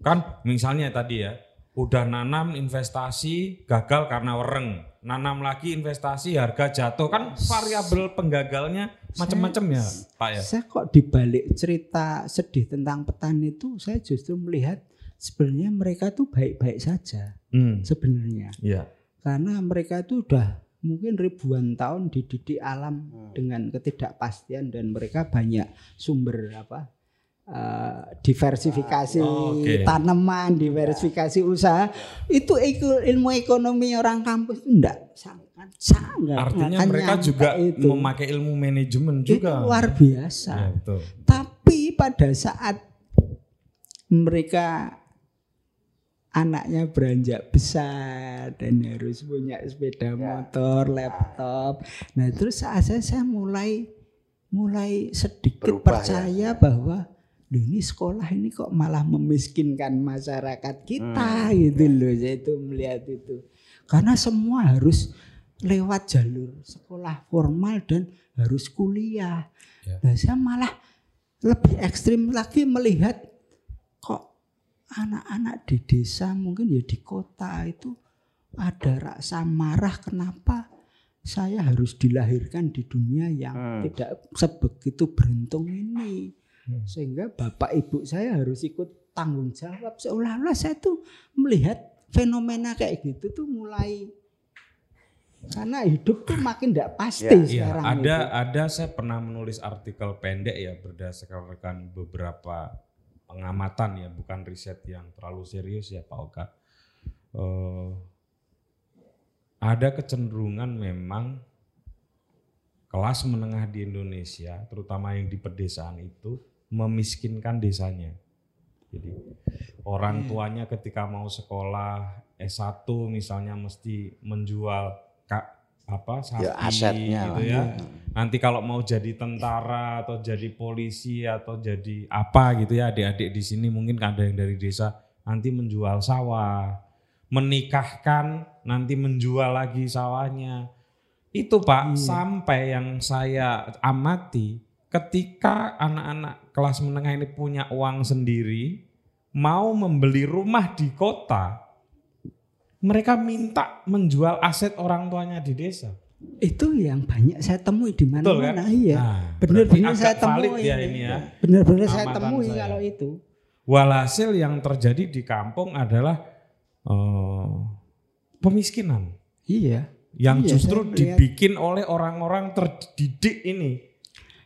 Kan misalnya tadi ya, udah nanam investasi gagal karena wereng, nanam lagi investasi harga jatuh kan variabel penggagalnya macam-macam ya Pak ya. Saya kok dibalik cerita sedih tentang petani itu saya justru melihat sebenarnya mereka tuh baik-baik saja hmm. sebenarnya. Iya. Karena mereka itu udah mungkin ribuan tahun dididik alam hmm. dengan ketidakpastian dan mereka banyak sumber apa uh, diversifikasi oh, okay. tanaman, diversifikasi usaha itu ilmu ekonomi orang kampus itu enggak sangat sangat artinya mereka juga itu. memakai ilmu manajemen juga itu luar biasa ya, betul. tapi pada saat mereka anaknya beranjak besar dan harus punya sepeda ya. motor, laptop. Nah, terus saat saya, saya mulai mulai sedikit Berubah, percaya ya? bahwa ini sekolah ini kok malah memiskinkan masyarakat kita hmm. gitu loh. Saya itu melihat itu. Karena semua harus lewat jalur sekolah formal dan harus kuliah. Ya. Nah, saya malah lebih ekstrim lagi melihat kok anak-anak di desa mungkin ya di kota itu ada rasa marah kenapa saya harus dilahirkan di dunia yang Hmm. tidak sebegitu beruntung ini Hmm. sehingga bapak ibu saya harus ikut tanggung jawab seolah-olah saya tuh melihat fenomena kayak gitu tuh mulai karena hidup tuh makin tidak pasti Ya, Iya, sekarang ada itu. ada saya pernah menulis artikel pendek ya berdasarkan beberapa pengamatan ya, bukan riset yang terlalu serius ya Pak Oka. Eh, ada kecenderungan memang kelas menengah di Indonesia, terutama yang di pedesaan itu memiskinkan desanya. Jadi orang tuanya ketika mau sekolah S1 misalnya mesti menjual apa sapi Ya, asetnya gitu lah. ya. Nanti kalau mau jadi tentara atau jadi polisi atau jadi apa gitu ya adik-adik di sini mungkin ada yang dari desa nanti menjual sawah, menikahkan nanti menjual lagi sawahnya. Itu Pak sampai yang saya amati ketika anak-anak kelas menengah ini punya uang sendiri mau membeli rumah di kota mereka minta menjual aset orang tuanya di desa. itu yang banyak saya temui di Betul kan? mana-mana iya Nah, benar-benar saya temui ya ini ya. benar-benar saya temui saya. kalau itu Walhasil yang terjadi di kampung adalah eh, pemiskinan iya yang Iya, justru dibikin oleh orang-orang terdidik ini.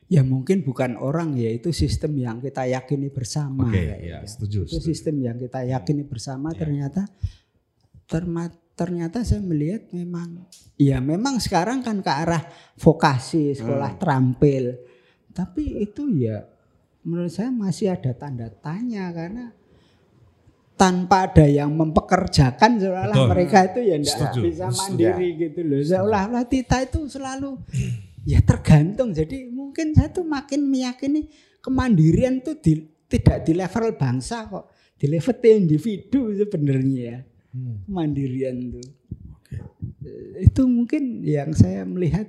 Ya mungkin bukan orang ya itu sistem yang kita yakini bersama Oke, ya gitu. setuju. itu setuju. sistem yang kita yakini bersama Ya. ternyata terma- ternyata saya melihat memang ya memang sekarang kan ke arah vokasi sekolah Hmm. terampil tapi itu ya menurut saya masih ada tanda tanya karena tanpa ada yang mempekerjakan seolah-olah mereka itu ya tidak bisa mandiri gitu loh seolah-olah kita itu selalu ya tergantung. Jadi mungkin saya tuh makin meyakini kemandirian tuh di- tidak di level bangsa kok. Di level individu sebenarnya ya. Hmm. kemandirian tuh. Eh, itu mungkin yang saya melihat.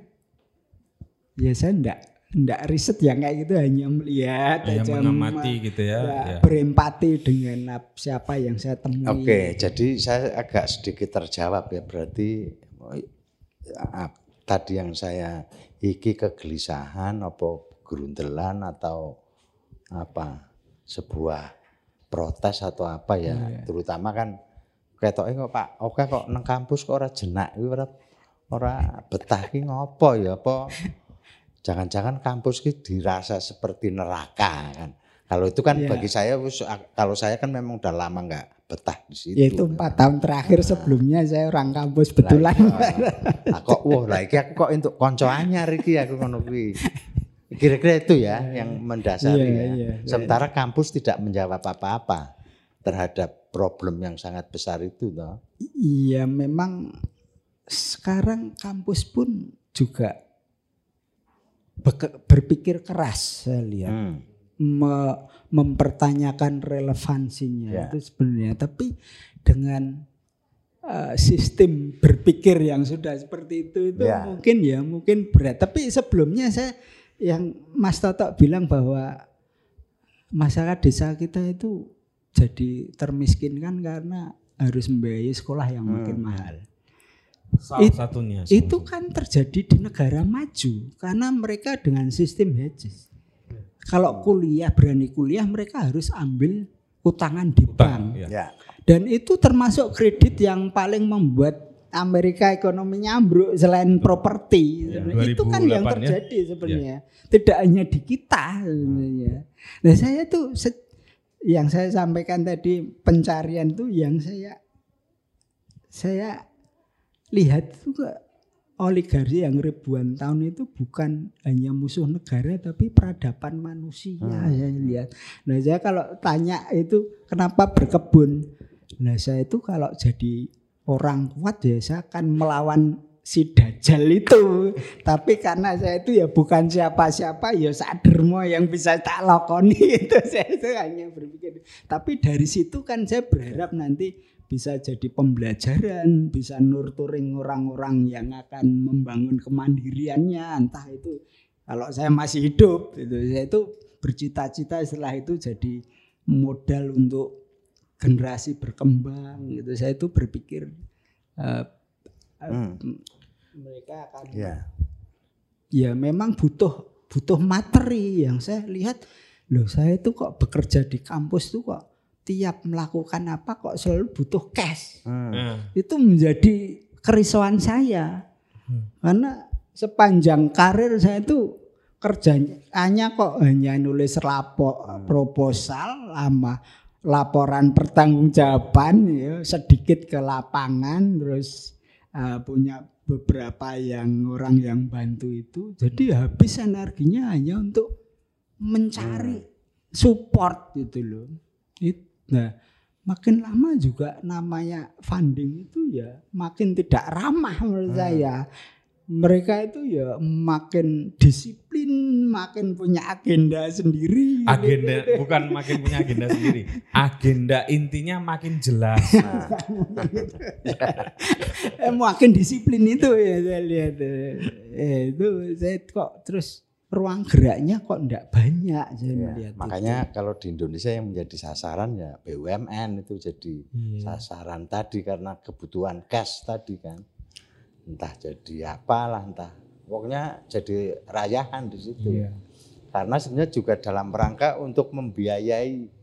Ya saya enggak enggak riset yang kayak gitu. Hanya melihat Hanya aja mengamati me- gitu ya, ya. berempati dengan ap- siapa yang saya temui. Oke, jadi saya agak sedikit terjawab ya. Berarti oh, tadi yang saya iki kegelisahan apa gerundelan atau apa? Sebuah protes atau apa ya? Terutama kan ketoknya kok Pak oke kok nang kampus kok ora jenak iki ora ora betah ki ngopo ya apa? Jangan-jangan kampus ki dirasa seperti neraka kan. Kalau itu kan Iya. bagi saya kalau saya kan memang udah lama nggak betah di situ ya itu empat tahun terakhir sebelumnya saya orang kampus betulan Nah, kok wah lah iki aku kok untuk konco anyar iki aku ngono kuwi. Kira-kira itu ya yang mendasari Iya, ya. iya, iya. Sementara kampus tidak menjawab apa-apa terhadap problem yang sangat besar itu toh. Iya memang sekarang kampus pun juga berpikir keras saya lihat Hmm. Me- mempertanyakan relevansinya Ya. itu sebenarnya tapi dengan eh, sistem berpikir yang sudah seperti itu itu Ya. mungkin ya mungkin berat tapi sebelumnya saya yang Mas Toto bilang bahwa masyarakat desa kita itu jadi termiskinkan karena harus membiayai sekolah yang makin mahal. Salah It- satunya. salah Itu satunya. kan terjadi di negara maju karena mereka dengan sistem hedges. Kalau kuliah berani kuliah mereka harus ambil utangan di Utang, bank. ya. Ya. Dan itu termasuk kredit yang paling membuat Amerika ekonominya ambruk selain properti. Ya, itu kan yang 2008 ya. terjadi sebenarnya. Tidak hanya di kita sebenarnya. Nah, saya tuh se- yang saya sampaikan tadi pencarian tuh yang saya saya lihat juga oligarki yang ribuan tahun itu bukan hanya musuh negara tapi peradaban manusia saya lihat. Nah saya kalau tanya itu kenapa berkebun? Nah saya itu kalau jadi orang kuat ya saya akan melawan si Dajjal itu. Tapi karena saya itu ya bukan siapa-siapa ya sadermo yang bisa tak lakoni itu saya itu hanya berpikir. Tapi dari situ kan saya berharap nanti bisa jadi pembelajaran, bisa nurturing orang-orang yang akan membangun kemandiriannya, entah itu kalau saya masih hidup itu saya itu bercita-cita setelah itu jadi modal untuk generasi berkembang gitu. Saya itu berpikir uh, Hmm. mereka akan Ya. ya memang butuh butuh materi yang saya lihat loh saya itu kok bekerja di kampus tuh kok tiap melakukan apa kok selalu butuh cash. Hmm. Nah, itu menjadi kerisauan saya. Karena sepanjang karir saya itu kerjanya hanya kok hanya nulis lapo proposal lama laporan pertanggungjawaban ya, sedikit ke lapangan terus eh, punya beberapa yang orang yang bantu itu. Jadi habis energinya hanya untuk mencari support gitu loh. It- nah makin lama juga namanya funding itu ya makin tidak ramah menurut saya mereka itu ya makin disiplin makin punya agenda sendiri agenda bukan makin punya agenda sendiri. Agenda intinya makin jelas. Eh, makin disiplin itu ya saya lihat eh, itu saya kok terus ruang geraknya kok enggak banyak saya Ya, melihat makanya kalau di Indonesia yang menjadi sasaran ya BUMN itu jadi Iya. sasaran tadi karena kebutuhan cash tadi kan. Entah jadi apalah entah. Pokoknya jadi rayahan di situ. Iya. Karena sebenarnya juga dalam rangka untuk membiayai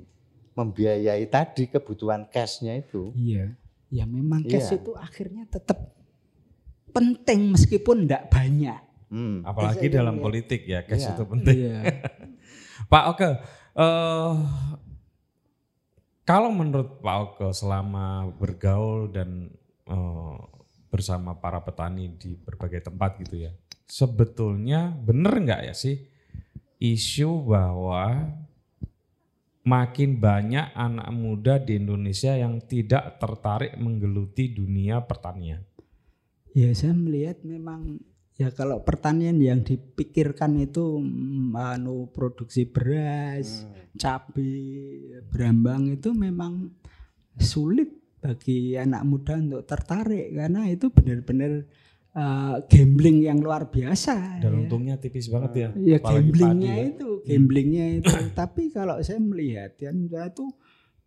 membiayai tadi kebutuhan cashnya itu. Iya. Ya memang cash Iya. itu akhirnya tetap penting meskipun enggak banyak. Hmm. Apalagi Saya dalam lihat. politik ya, cash Iya. itu penting. Iya. Pak Oke, eh, kalau menurut Pak Oke selama bergaul dan eh, bersama para petani di berbagai tempat gitu ya, sebetulnya benar nggak ya sih isu bahwa makin banyak anak muda di Indonesia yang tidak tertarik menggeluti dunia pertanian? Ya saya melihat memang ya kalau pertanian yang dipikirkan itu mm, anu produksi beras, cabai, berambang itu memang sulit bagi anak muda untuk tertarik karena itu benar-benar eh, gambling yang luar biasa. Dan ya. untungnya tipis banget ya. Ya apalagi gamblingnya padi ya. itu, gamblingnya itu. Tapi kalau saya melihat ya saya tuh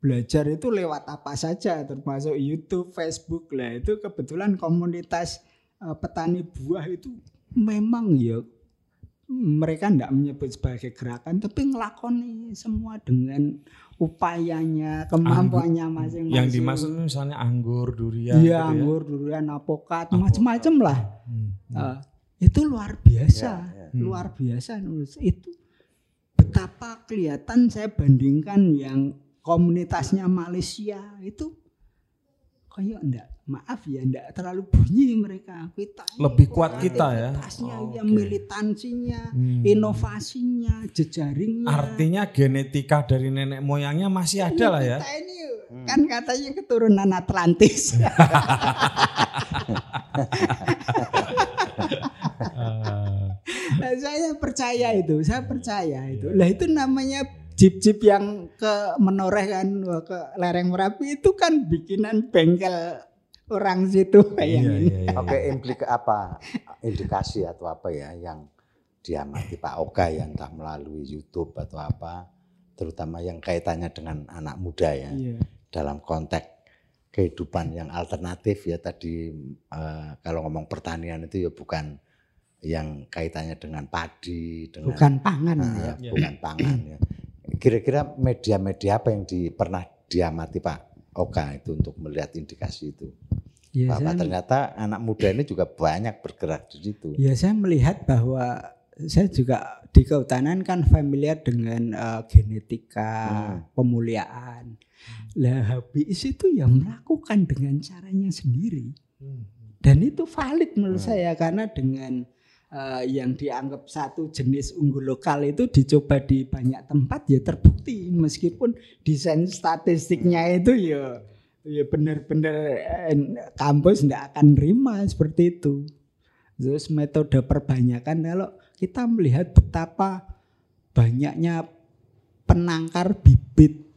belajar itu lewat apa saja, termasuk YouTube, Facebook lah. Itu kebetulan komunitas petani buah itu memang ya mereka tidak menyebut sebagai gerakan, tapi ngelakoni semua dengan upayanya, kemampuannya masing-masing. Yang dimaksud misalnya anggur, durian. Iya, gitu ya. anggur, durian, apokat, macam-macam lah. Hmm. Eh, itu luar biasa, Ya, ya. luar biasa nulis itu betapa kelihatan saya bandingkan yang komunitasnya Malaysia itu kayak enggak maaf ya enggak terlalu bunyi mereka kita Lebih kuat kita ya. aktivitasnya, Oh, ya oke. militansinya Hmm. inovasinya jejaringnya Artinya genetika dari nenek moyangnya masih ada lah ya. kita ini kan katanya keturunan Atlantis Nah, saya percaya itu, saya percaya itu. Lah itu namanya jeep-jeep yang ke menoreh kan ke lereng Merapi itu kan bikinan bengkel orang situ kayak Iya, ini. iya, iya. Oke, implika apa indikasi atau apa ya yang diamati Pak Oka ya entah melalui YouTube atau apa, terutama yang kaitannya dengan anak muda ya Iya. dalam konteks kehidupan yang alternatif ya tadi eh, kalau ngomong pertanian itu ya bukan yang kaitannya dengan padi dengan Bukan pangan Nah, ya. Iya. bukan pangan ya. Kira-kira media-media apa yang di, pernah diamati Pak Oka itu untuk melihat indikasi itu? Ya, bahwa saya, ternyata anak muda ini juga banyak bergerak di situ. ya saya melihat bahwa saya juga di kehutanan kan familiar dengan eh, genetika, Hmm. pemuliaan. Lah habis itu ya melakukan dengan caranya sendiri. Dan itu valid menurut Hmm. saya karena dengan eh, yang dianggap satu jenis unggul lokal itu dicoba di banyak tempat ya terbukti meskipun desain statistiknya itu ya ya benar-benar eh, kampus tidak akan nerima seperti itu. Terus metode perbanyakan kalau kita melihat betapa banyaknya penangkar bibit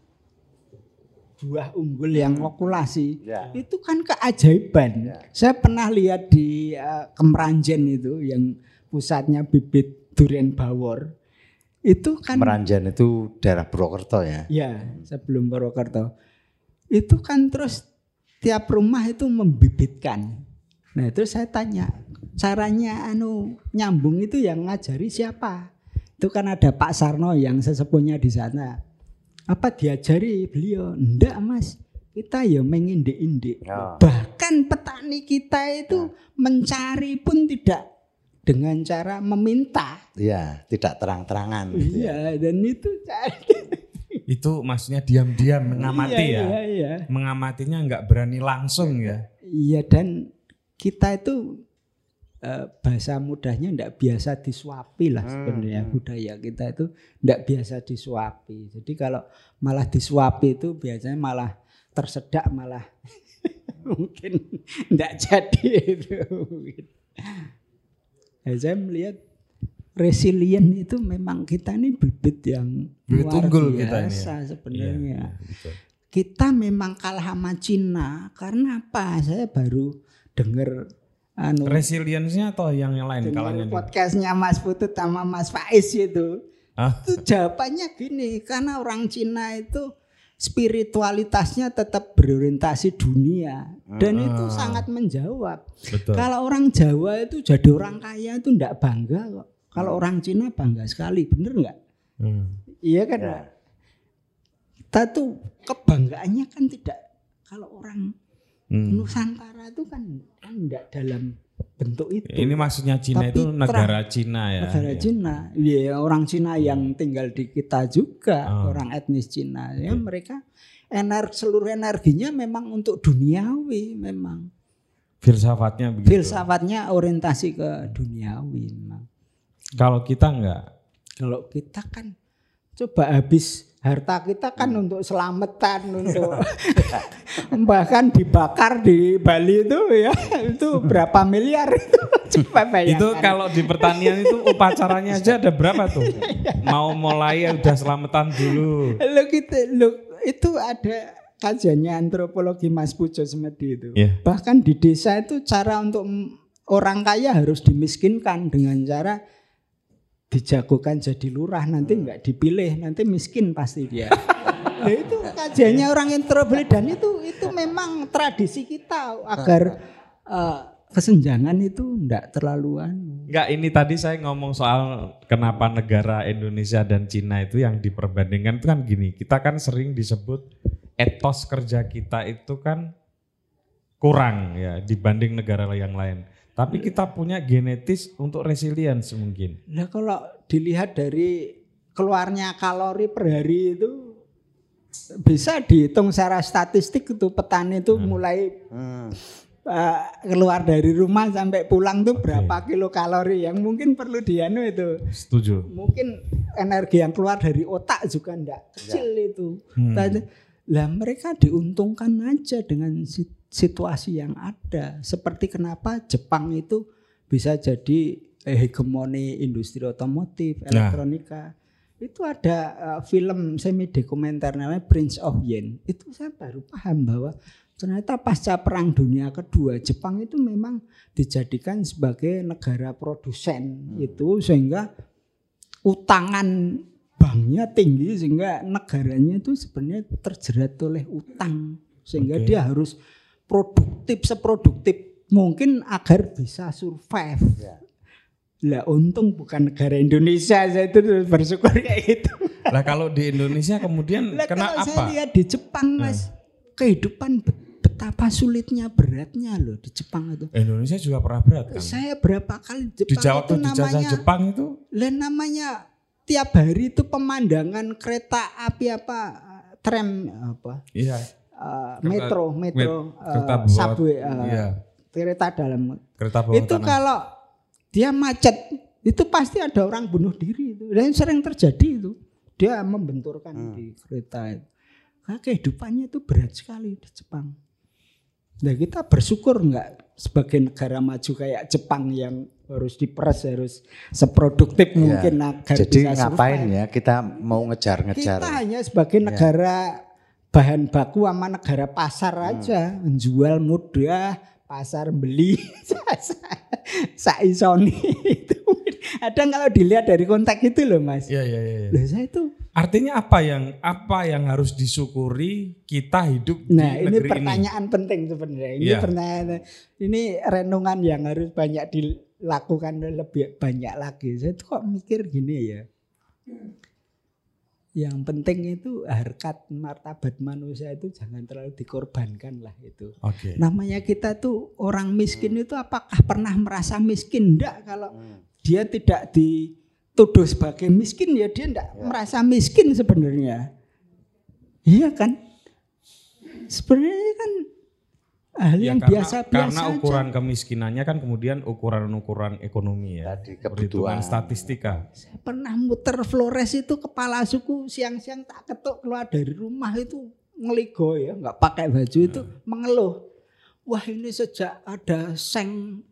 buah unggul yang okulasi. Ya. Itu kan keajaiban. Ya. Saya pernah lihat di eh, Kemeranjen itu yang pusatnya bibit durian bawor. Itu kan Meranjan itu daerah Purwokerto ya. ya sebelum Purwokerto. Itu kan terus tiap rumah itu membibitkan. Nah, terus saya tanya, caranya anu nyambung itu yang ngajari siapa? Itu kan ada Pak Sarno yang sesepuhnya di sana. Apa diajari beliau? Enggak, Mas. Kita ya mengindik-indik. Ya. Bahkan petani kita itu mencari pun tidak dengan cara meminta. Iya, tidak terang-terangan gitu ya. Iya, dan itu cari. Itu maksudnya diam-diam mengamati Iya, ya. Iya, iya. Mengamatinya nggak berani langsung ya. Iya dan kita itu eh, bahasa mudahnya ndak biasa disuapi lah sebenarnya budaya kita itu ndak biasa disuapi. Jadi kalau malah disuapi itu biasanya malah tersedak malah mungkin ndak jadi itu. Ya, saya melihat resilient itu memang kita ini bibit yang Bibit luar unggul kita ini ya. biasa sebenarnya Iya, betul. kita memang kalah sama Cina karena apa? Saya baru dengar anu Resilience-nya atau yang yang lain kalahnya podcastnya Mas Putut sama Mas Faiz itu. Hah? Itu jawabannya gini, karena orang Cina itu spiritualitasnya tetap berorientasi dunia dan itu sangat menjawab. Betul. Kalau orang Jawa itu jadi orang kaya itu ndak bangga kok. Kalau orang Cina bangga sekali, bener nggak? Hmm. Iya kan? Ya. Pak? Kita tuh kebanggaannya kan tidak kalau orang Hmm. Nusantara itu kan kan enggak dalam bentuk itu. Ini maksudnya Cina Tapi itu terang- negara Cina ya. negara Iya. Cina. Iya, orang Cina yang tinggal di kita juga, Oh. orang etnis Cina. Ya mereka ener seluruh energinya memang untuk duniawi memang. Filsafatnya begitu. Filsafatnya orientasi ke duniawi memang. Kalau kita enggak. Kalau kita kan coba habis harta kita kan Hmm. untuk selamatan untuk bahkan dibakar di Bali itu ya itu berapa miliar itu coba bayangkan. Itu kalau di pertanian itu upacaranya aja ada berapa tuh? Mau mulai ya udah selamatan dulu. Lo gitu lo itu ada kajiannya antropologi Mas Pujo Semedi itu. Iya. Bahkan di desa itu cara untuk orang kaya harus dimiskinkan dengan cara dijagokan jadi lurah nanti nggak dipilih nanti miskin pasti dia. Nah, itu kajiannya orang antropologi dan itu itu memang tradisi kita agar eh, kesenjangan itu enggak terlalu anu. Enggak, ini tadi saya ngomong soal kenapa negara Indonesia dan Cina itu yang diperbandingkan itu kan gini. Kita kan sering disebut etos kerja kita itu kan kurang ya dibanding negara yang lain. Tapi kita punya genetis untuk resilience mungkin. Nah kalau dilihat dari keluarnya kalori per hari itu bisa dihitung secara statistik itu petani itu mulai Hmm. eh, keluar dari rumah sampai pulang tuh berapa kilo kalori yang mungkin perlu dianu itu. Setuju. Mungkin energi yang keluar dari otak juga ndak kecil itu. Hmm. Lah mereka diuntungkan aja dengan si- situasi yang ada. Seperti kenapa Jepang itu bisa jadi eh, hegemoni industri otomotif, Nah. elektronika. Itu ada eh, film semi dokumenter namanya Prince of Yen. Itu saya baru paham bahwa ternyata pasca perang dunia kedua Jepang itu memang dijadikan sebagai negara produsen itu sehingga utangan banknya tinggi sehingga negaranya itu sebenarnya terjerat oleh utang sehingga Oke. dia harus produktif seproduktif mungkin agar bisa survive. Ya. Lah untung bukan negara Indonesia saya itu bersyukur kayak gitu. Lah kalau di Indonesia kemudian Lah kena kalau saya apa? lihat di Jepang Mas, kehidupan bet- betapa sulitnya beratnya loh di Jepang itu. Indonesia juga pernah berat kan? Saya berapa kali di Di Jepang Jawa itu namanya Jepang itu lah namanya tiap hari itu pemandangan kereta api apa tram apa iya eh, metro metro met- kereta eh, bawah- subway eh, iya. kereta dalam kereta bawah itu tanah. kalau dia macet itu pasti ada orang bunuh diri itu dan sering terjadi itu dia membenturkan Hmm. di kereta itu Nah, kehidupannya itu berat sekali di Jepang nah kita bersyukur nggak sebagai negara maju kayak Jepang yang harus diperas harus seproduktif mungkin agar Iya. Jadi bisa ngapain survive. ya kita mau ngejar-ngejar. kita hanya sebagai negara bahan baku sama negara pasar aja, jual mudah, pasar beli saisoni itu. Ada kalau dilihat dari konteks itu loh Mas. Iya iya iya. Loh saya itu Artinya apa yang apa yang harus disyukuri kita hidup Nah, di ini negeri pertanyaan penting sebenarnya. Ini Iya. pertanyaan ini renungan yang harus banyak dilakukan lebih banyak lagi. Saya tuh kok mikir gini ya. Yang penting itu harkat martabat manusia itu jangan terlalu dikorbankan lah itu. Oke. Namanya kita tuh orang miskin itu apakah pernah merasa miskin? Enggak kalau dia tidak dituduh sebagai miskin ya dia enggak merasa miskin sebenarnya. Iya kan? Sebenarnya kan hal Ya, yang karena, biasa-biasa karena aja. ukuran kemiskinannya kan kemudian ukuran-ukuran ekonomi ya. Tadi Perhitungan kebutuhan. statistika. Saya pernah muter Flores itu kepala suku siang-siang tak ketuk keluar dari rumah itu ngeligo ya, nggak pakai baju itu mengeluh. Wah ini sejak ada seng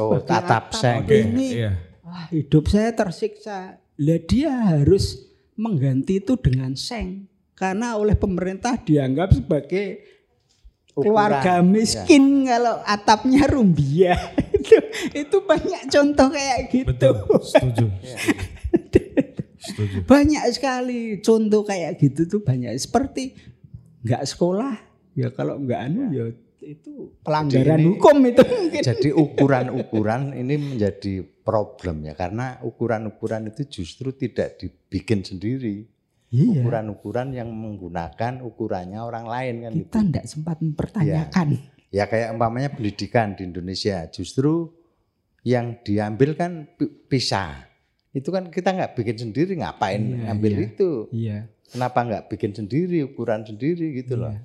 Oh, sebagai atap seng. Ini iya. Wah, hidup saya tersiksa. Lah dia harus mengganti itu dengan seng. Karena oleh pemerintah dianggap sebagai keluarga miskin kalau atapnya rumbia. itu itu banyak contoh kayak gitu. Betul, setuju. setuju. Banyak sekali contoh kayak gitu tuh banyak. Seperti nggak sekolah, ya kalau nggak anu ya itu pelanggaran ini- hukum itu mungkin. Jadi ukuran-ukuran ini menjadi problem ya karena ukuran-ukuran itu justru tidak dibikin sendiri. Iya. Ukuran-ukuran yang menggunakan ukurannya orang lain kan gitu. Kita nggak sempat mempertanyakan. Ya kayak umpamanya pendidikan di Indonesia justru yang diambil kan pi- pisah. Itu kan kita nggak bikin sendiri ngapain Iya, ngambil iya. itu? Iya. Kenapa nggak bikin sendiri ukuran sendiri gitu loh? Iya.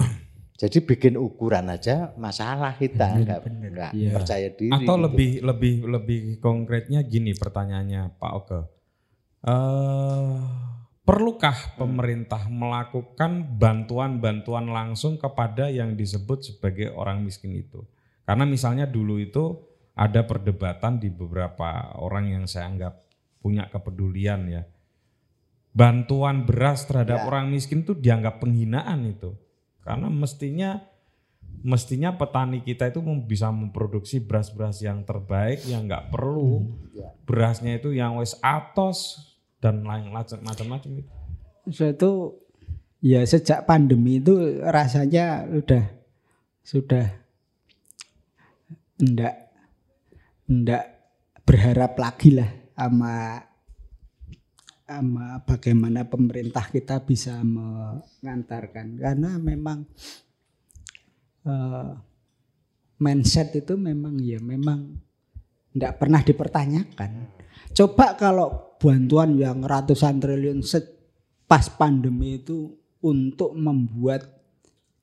Jadi bikin ukuran aja masalah kita nggak nggak Iya. percaya diri. Atau gitu. lebih lebih lebih konkretnya gini pertanyaannya Pak Oke. Eh, perlukah pemerintah melakukan bantuan-bantuan langsung kepada yang disebut sebagai orang miskin itu? Karena misalnya dulu itu ada perdebatan di beberapa orang yang saya anggap punya kepedulian ya. Bantuan beras terhadap Ya. orang miskin itu dianggap penghinaan itu. Karena mestinya mestinya petani kita itu bisa memproduksi beras-beras yang terbaik yang nggak perlu Ya. berasnya itu yang wes atos dan lain macam- macam-macam itu. Saya itu ya sejak pandemi itu rasanya udah sudah enggak enggak berharap lagi lah sama sama bagaimana pemerintah kita bisa mengantarkan karena memang eh, mindset itu memang ya memang enggak pernah dipertanyakan. Coba kalau bantuan yang ratusan triliun pas pandemi itu untuk membuat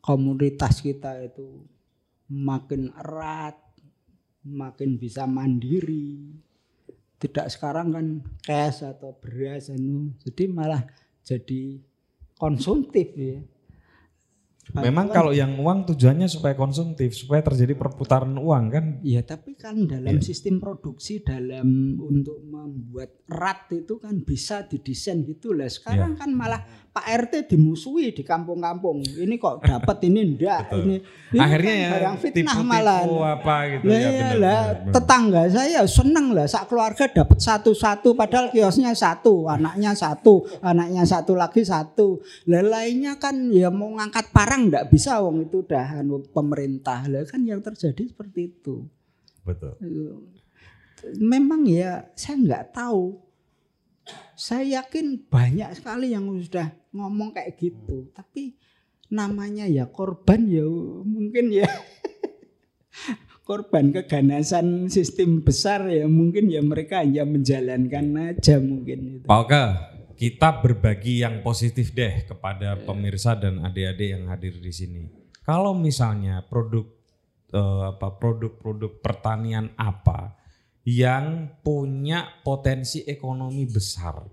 komunitas kita itu makin erat, makin bisa mandiri. Tidak sekarang kan cash atau beras anu. Jadi malah jadi konsumtif ya. Memang Bantuan- kalau yang uang tujuannya supaya konsumtif, supaya terjadi perputaran uang kan. Ya tapi kan dalam sistem produksi dalam untuk membuat erat itu kan bisa didesain gitu lah. Sekarang kan malah Pak RT dimusuhi di kampung-kampung. Ini kok dapat ini Betul. ini. ini Akhirnya kan ya barang fitnah malah. apa gitu Lah ya iya benar, lah, tetangga saya seneng lah sak keluarga dapat satu-satu padahal kiosnya satu, anaknya satu, anaknya satu lagi satu. Lah lainnya kan ya mau ngangkat parang enggak bisa wong itu udah anu, pemerintah. Lah kan yang terjadi seperti itu. Betul. Memang ya saya nggak tahu. Saya yakin banyak sekali yang sudah ngomong kayak gitu. Tapi namanya ya korban ya mungkin ya korban keganasan sistem besar ya mungkin ya mereka hanya menjalankan aja mungkin itu. Pak Oka, kita berbagi yang positif deh kepada pemirsa dan adik-adik yang hadir di sini. Kalau misalnya produk eh, apa produk-produk pertanian apa yang punya potensi ekonomi besar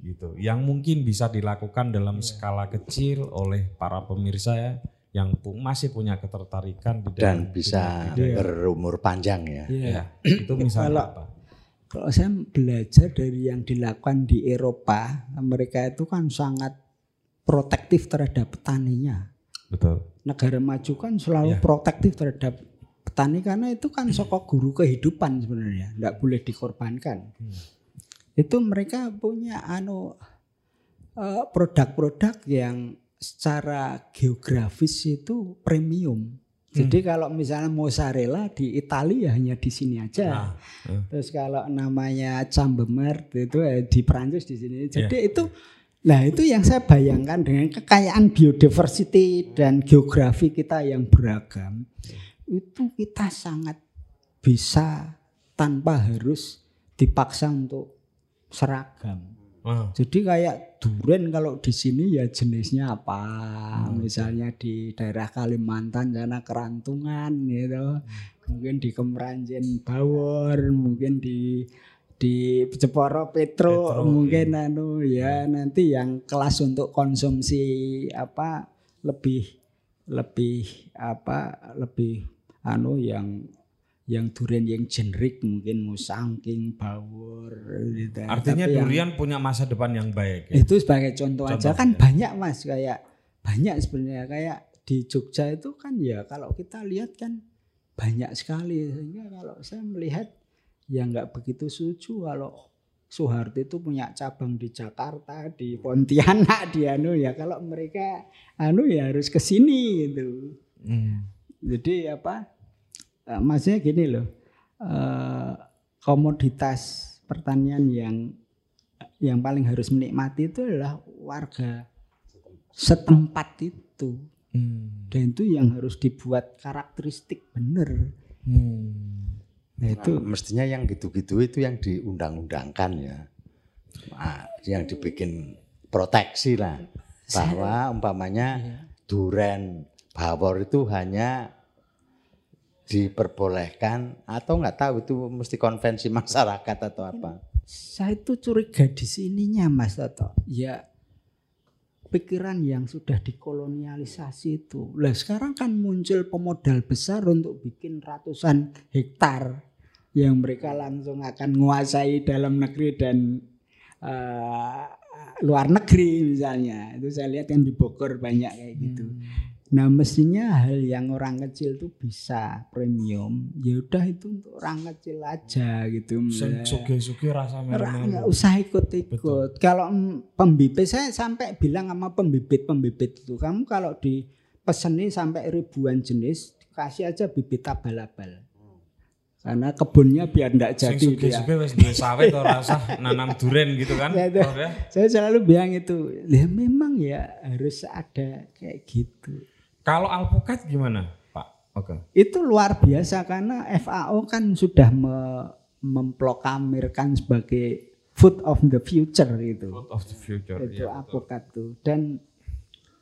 gitu, yang mungkin bisa dilakukan dalam skala kecil oleh para pemirsa ya, yang pu- masih punya ketertarikan di dalam dan bisa bidang- berumur panjang ya. Iya. Ya, itu misalnya Kalau- apa? Kalau saya belajar dari yang dilakukan di Eropa, mereka itu kan sangat protektif terhadap petaninya. Betul. Negara maju kan selalu Iya. protektif terhadap petani karena itu kan sokok guru kehidupan sebenarnya, tidak boleh dikorbankan. Itu mereka punya anu eh, produk-produk yang secara geografis itu premium. Jadi kalau misalnya mozzarella di Italia hanya di sini aja. Nah. Terus kalau namanya Chambemert itu eh, di Prancis di sini. Jadi Iya. itu Nah itu yang saya bayangkan dengan kekayaan biodiversity dan geografi kita yang beragam. Itu kita sangat bisa tanpa harus dipaksa untuk seragam. Ah, Jadi kayak duren kalau di sini ya jenisnya apa? Misalnya di daerah Kalimantan sana kerantungan gitu. Mungkin di Kemeranjen Bawor, mungkin di di Jeporo Petro, Petro, mungkin anu ya nanti yang kelas untuk konsumsi apa lebih lebih apa lebih anu yang yang durian yang generik mungkin musangking bawor gitu. Artinya Tapi yang- durian punya masa depan yang baik. ya? itu sebagai contoh, aja Contoh, kan ya. banyak mas kayak banyak sebenarnya kayak di Jogja itu kan ya kalau kita lihat kan banyak sekali sehingga kalau saya melihat ya nggak begitu setuju kalau Soeharto itu punya cabang di Jakarta di Pontianak di anu ya kalau mereka anu ya harus ke sini gitu Hmm. Jadi apa eh, maksudnya gini loh eh, komoditas pertanian yang yang paling harus menikmati itu adalah warga setempat itu Hmm. dan itu yang harus dibuat karakteristik bener Hmm. nah itu Nah, mestinya yang gitu-gitu itu yang diundang-undangkan ya. Nah, yang dibikin proteksi lah bahwa umpamanya duren bawor itu hanya diperbolehkan atau nggak tahu itu mesti konvensi masyarakat atau apa. saya itu curiga di sininya Mas Toto. Ya pikiran yang sudah dikolonialisasi itu. Lah sekarang kan muncul pemodal besar untuk bikin ratusan hektar yang mereka langsung akan menguasai dalam negeri dan eh, luar negeri misalnya. Itu saya lihat yang di Bogor banyak kayak gitu. Nah mestinya hal yang orang kecil tuh bisa premium. Ya udah itu untuk orang kecil aja gitu. Sing suge-suge rasa Orang nggak usah ikut-ikut. Kalau pembibit saya sampai bilang sama pembibit-pembibit itu, kamu kalau dipeseni sampai ribuan jenis, kasih aja bibit abal-abal. Karena kebunnya biar enggak Sing jadi dia. suge-suge wis duwe sawit ora usah nanam duren gitu kan. Ya, itu. Ya? Saya selalu bilang itu, ya memang ya harus ada kayak gitu. Kalau alpukat gimana, Pak? Oke. Itu luar biasa karena FAO kan sudah me- memproklamirkan sebagai food of the future itu. Food of the future. itu Iya, betul. apokat tuh dan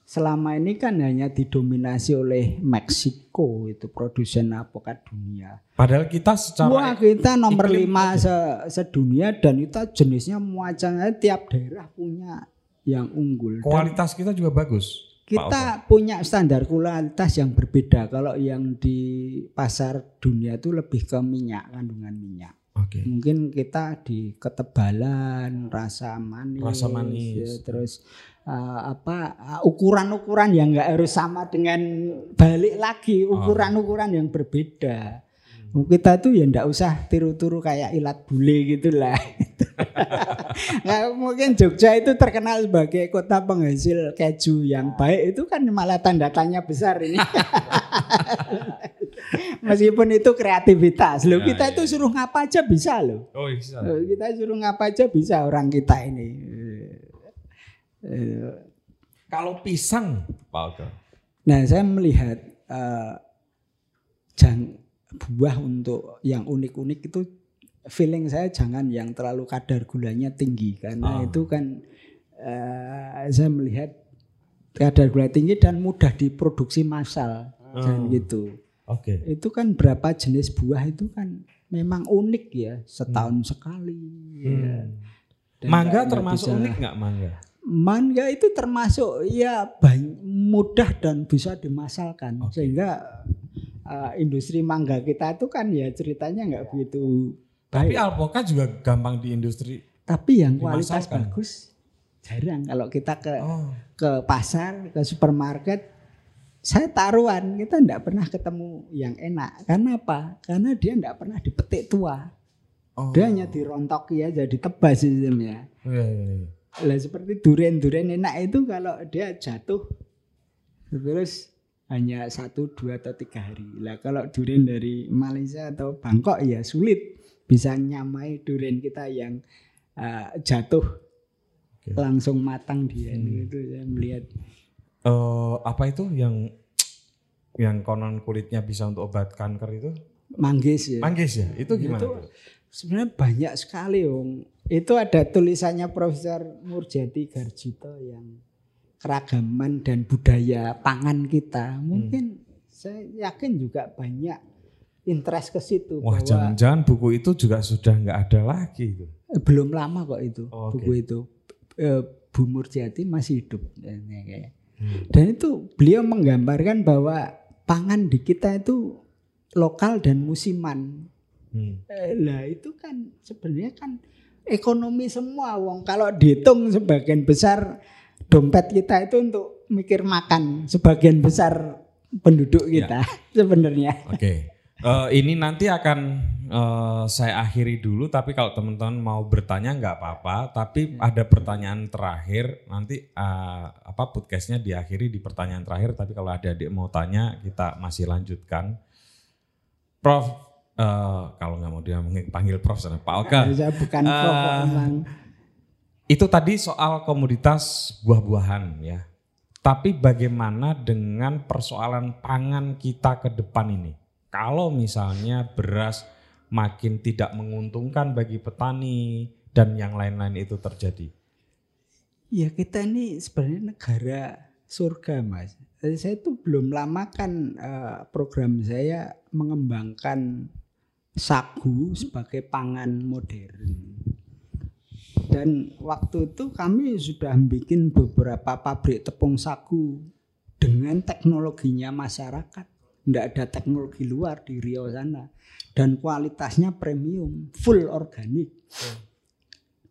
selama ini kan hanya didominasi oleh Meksiko itu produsen apokat dunia. Padahal kita secara Wah kita nomor lima se- sedunia dan itu jenisnya macamnya tiap daerah punya yang unggul. Dan kualitas kita juga bagus. Kita punya standar kualitas yang berbeda. Kalau yang di pasar dunia itu lebih ke minyak kandungan minyak. Oke. Mungkin kita di ketebalan, rasa manis, Rasa manis. ya, terus uh, apa uh, ukuran-ukuran yang enggak harus sama dengan balik lagi Oh. ukuran-ukuran yang berbeda. Kita tuh ya ndak usah tiru-tiru kayak ilat bule gitu lah. Nggak, mungkin Jogja itu terkenal sebagai kota penghasil keju yang baik itu kan malah tanda tanya besar ini. Meskipun itu kreativitas, loh Ya, kita ya. itu suruh ngapa aja bisa loh. Oh, bisa. Kita suruh ngapa aja bisa orang kita ini. Kalau pisang, Pak. Nah, saya melihat eh, jang, buah untuk yang unik-unik itu feeling saya jangan yang terlalu kadar gulanya tinggi karena Ah. itu kan eh, saya melihat kadar gula tinggi dan mudah diproduksi massal dan Oh. gitu. Oke. Itu kan berapa jenis buah itu kan memang unik ya setahun sekali. ya. Hmm. Dan Mangga termasuk bisa- unik nggak mangga? Mangga itu termasuk ya bany- mudah dan bisa dimasalkan Oke. sehingga uh, industri mangga kita itu kan ya ceritanya nggak begitu Tapi baik. alpukat juga gampang di industri. Tapi yang kualitas bagus jarang kalau kita ke Oh. ke pasar, ke supermarket, saya taruhan kita tidak pernah ketemu yang enak. Karena apa? Karena dia tidak pernah dipetik tua. Oh. Dia hanya dirontoki aja, ditebas sistemnya. Iya, iya, iya. Lah seperti durian-durian enak itu kalau dia jatuh terus hanya satu, dua atau tiga hari. Lah kalau durian dari Malaysia atau Bangkok ya sulit bisa nyamai durian kita yang uh, jatuh Oke. langsung matang dia Hmm. itu saya melihat Eh, apa itu yang yang konon kulitnya bisa untuk obat kanker itu? manggis ya. Manggis ya? Itu gimana? Itu sebenarnya banyak sekali Om. Itu ada tulisannya Profesor Murjati Garjito yang keragaman dan budaya pangan kita. Mungkin saya yakin juga banyak interest ke situ Wah, jangan-jangan buku itu juga sudah nggak ada lagi belum lama kok itu Oh, oke. buku itu. Eh, Bu Murjati masih hidup ya, kayak. Hmm. Dan itu beliau menggambarkan bahwa pangan di kita itu lokal dan musiman. Hmm. Eh, lah itu kan sebenarnya kan ekonomi semua wong kalau dihitung sebagian besar dompet kita itu untuk mikir makan sebagian besar penduduk kita sebenarnya Oke. Eh, ini nanti akan eh, saya akhiri dulu, tapi kalau teman-teman mau bertanya nggak apa-apa. Tapi ada pertanyaan terakhir nanti eh, apa podcastnya diakhiri di pertanyaan terakhir. Tapi kalau ada adik mau tanya, kita masih lanjutkan. Prof, eh, kalau nggak mau dia panggil Prof, sana, Pak Oka. saya bukan prof memang Itu tadi soal komoditas buah-buahan ya. Tapi bagaimana dengan persoalan pangan kita ke depan ini? Kalau misalnya beras makin tidak menguntungkan bagi petani dan yang lain-lain itu terjadi. ya kita ini sebenarnya negara surga mas Jadi saya tuh belum lama kan eh, program saya mengembangkan sagu sebagai pangan modern Dan waktu itu kami sudah bikin beberapa pabrik tepung sagu dengan teknologinya masyarakat. Tidak ada teknologi luar di Riau sana. Dan kualitasnya premium, full organik.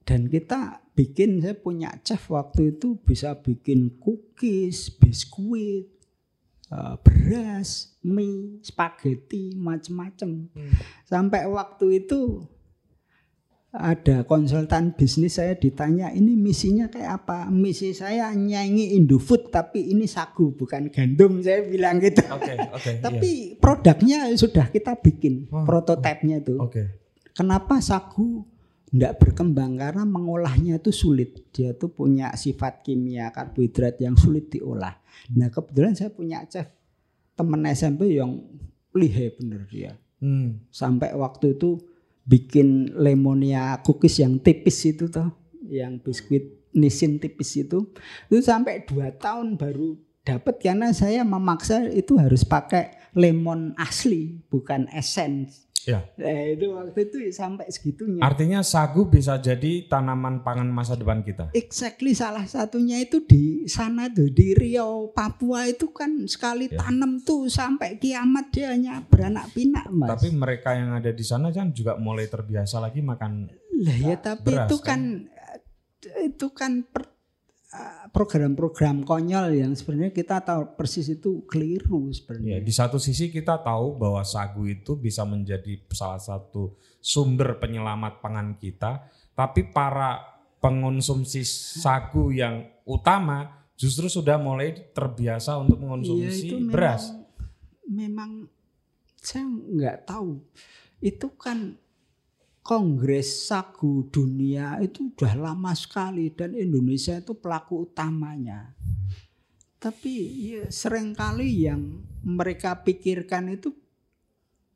Dan kita bikin, saya punya chef waktu itu bisa bikin cookies, biskuit, eh, beras, mie, spaghetti, macam-macam. Sampai waktu itu ada konsultan bisnis saya ditanya ini misinya kayak apa? Misi saya nyanyi Indofood tapi ini sagu bukan gandum. Saya bilang gitu. Oke, oke. tapi produknya sudah kita bikin Oh, prototipenya tuh Oke. kenapa sagu tidak berkembang? Karena mengolahnya itu sulit. Dia tuh punya sifat kimia karbohidrat yang sulit diolah. Nah kebetulan saya punya chef temen SMP yang lihai bener dia. Hmm. sampai waktu itu bikin lemonia cookies yang tipis itu tuh yang biskuit nisin tipis itu. Itu sampai dua tahun baru dapat karena saya memaksa itu harus pakai lemon asli bukan essence Ya. Nah, itu waktu itu sampai segitunya Artinya sagu bisa jadi tanaman pangan masa depan kita. exactly salah satunya itu di sana tuh di Riau Papua itu kan sekali Ya. tanam tuh sampai kiamat dia hanya beranak pinak mas Tapi mereka yang ada di sana kan juga mulai terbiasa lagi makan Lah ya tapi beras, itu kan itu kan per- eh, program-program konyol yang sebenarnya kita tahu persis itu keliru Ya, sebenarnya. di satu sisi kita tahu bahwa sagu itu bisa menjadi salah satu sumber penyelamat pangan kita, tapi para pengonsumsi sagu yang utama justru sudah mulai terbiasa untuk mengonsumsi itu memang, beras. Memang saya nggak tahu. Itu kan Kongres Sagu Dunia itu udah lama sekali dan Indonesia itu pelaku utamanya. Tapi ya sering kali yang mereka pikirkan itu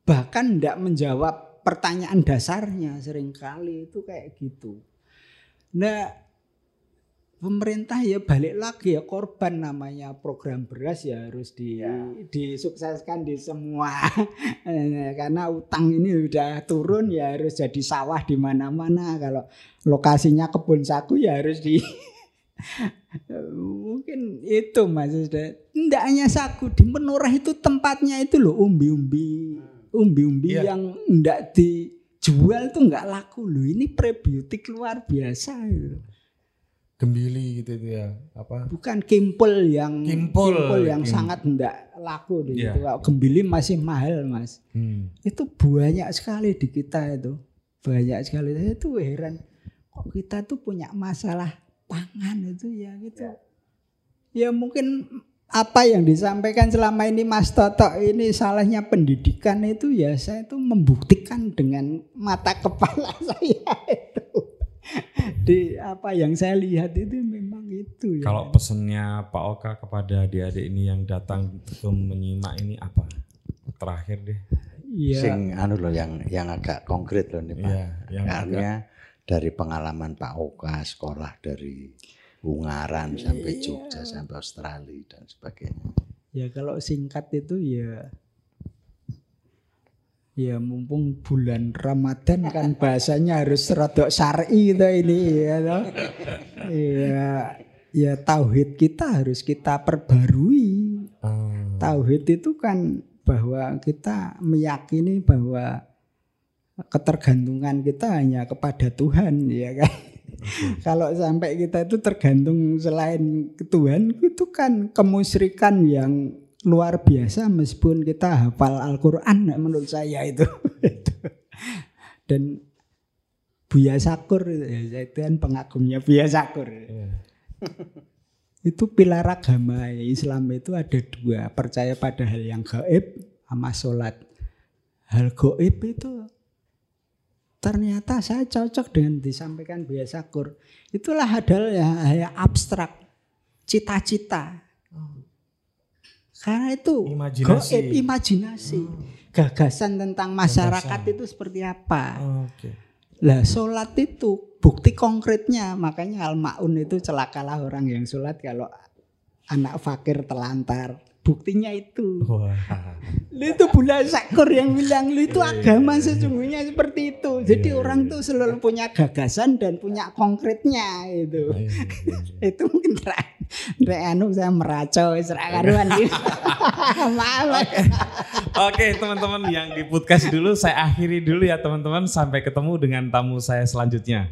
bahkan tidak menjawab pertanyaan dasarnya sering kali itu kayak gitu. Nah, pemerintah ya balik lagi ya korban namanya program beras ya harus di disukseskan di semua. Eh, karena utang ini udah turun ya harus jadi sawah di mana-mana. Kalau lokasinya kebun sagu ya harus di mungkin itu mas tidak hanya sagu di menoreh itu tempatnya itu loh umbi-umbi. Umbi-umbi Iya. yang tidak dijual tuh nggak laku loh. Ini prebiotik luar biasa. gitu. Gembili gitu itu ya apa bukan kimpul yang Kimpul, yang kim- sangat enggak laku di. Kalau Gembili masih mahal mas. Hmm. Itu banyak sekali di kita itu banyak sekali. Saya tuh heran kok kita tuh punya masalah pangan itu ya gitu. Ya mungkin apa yang disampaikan selama ini Mas Toto ini salahnya pendidikan itu ya saya itu membuktikan dengan mata kepala saya itu di apa yang saya lihat itu memang itu ya. Kalau pesennya Pak Oka kepada adik-adik ini yang datang untuk menyimak ini apa? Terakhir deh. Iya. Sing anu loh yang yang agak konkret loh nih Pak. Iya, yang Karena dari pengalaman Pak Oka sekolah dari Ungaran sampai Iya. Jogja sampai Australia dan sebagainya. Ya kalau singkat itu ya ya mumpung bulan Ramadan kan bahasanya harus rodok syar'i gitu ini ya toh. Ya ya tauhid kita harus kita perbarui. Ah, Tauhid itu kan bahwa kita meyakini bahwa ketergantungan kita hanya kepada Tuhan ya kan. Kalau sampai kita itu tergantung selain Tuhan itu kan kemusyrikan yang luar biasa meskipun kita hafal Al-Qur'an menurut saya itu. Dan Buya Sakur itu ya, saya itu kan pengagumnya Buya Sakur. iya. Itu pilar agama Islam itu ada dua, percaya pada hal yang gaib sama sholat. Hal gaib itu ternyata saya cocok dengan disampaikan Buya Sakur. Itulah yang yang abstrak, cita-cita. Karena itu Imajinasi. gaib, imajinasi. Gagasan tentang masyarakat itu seperti apa. Oke. Lah sholat itu bukti konkretnya makanya al maun itu celakalah orang yang sholat kalau anak fakir telantar buktinya itu. Wah. lu itu bulan sakur yang bilang lu itu agama sesungguhnya seperti itu. Jadi Iya, orang tuh selalu punya gagasan dan punya konkretnya itu Iya, iya, iya. itu mungkin rek anu saya meracau serak karuan. Gitu. maaf. Oke teman-teman yang di podcast dulu saya akhiri dulu ya teman-teman. Sampai ketemu dengan tamu saya selanjutnya.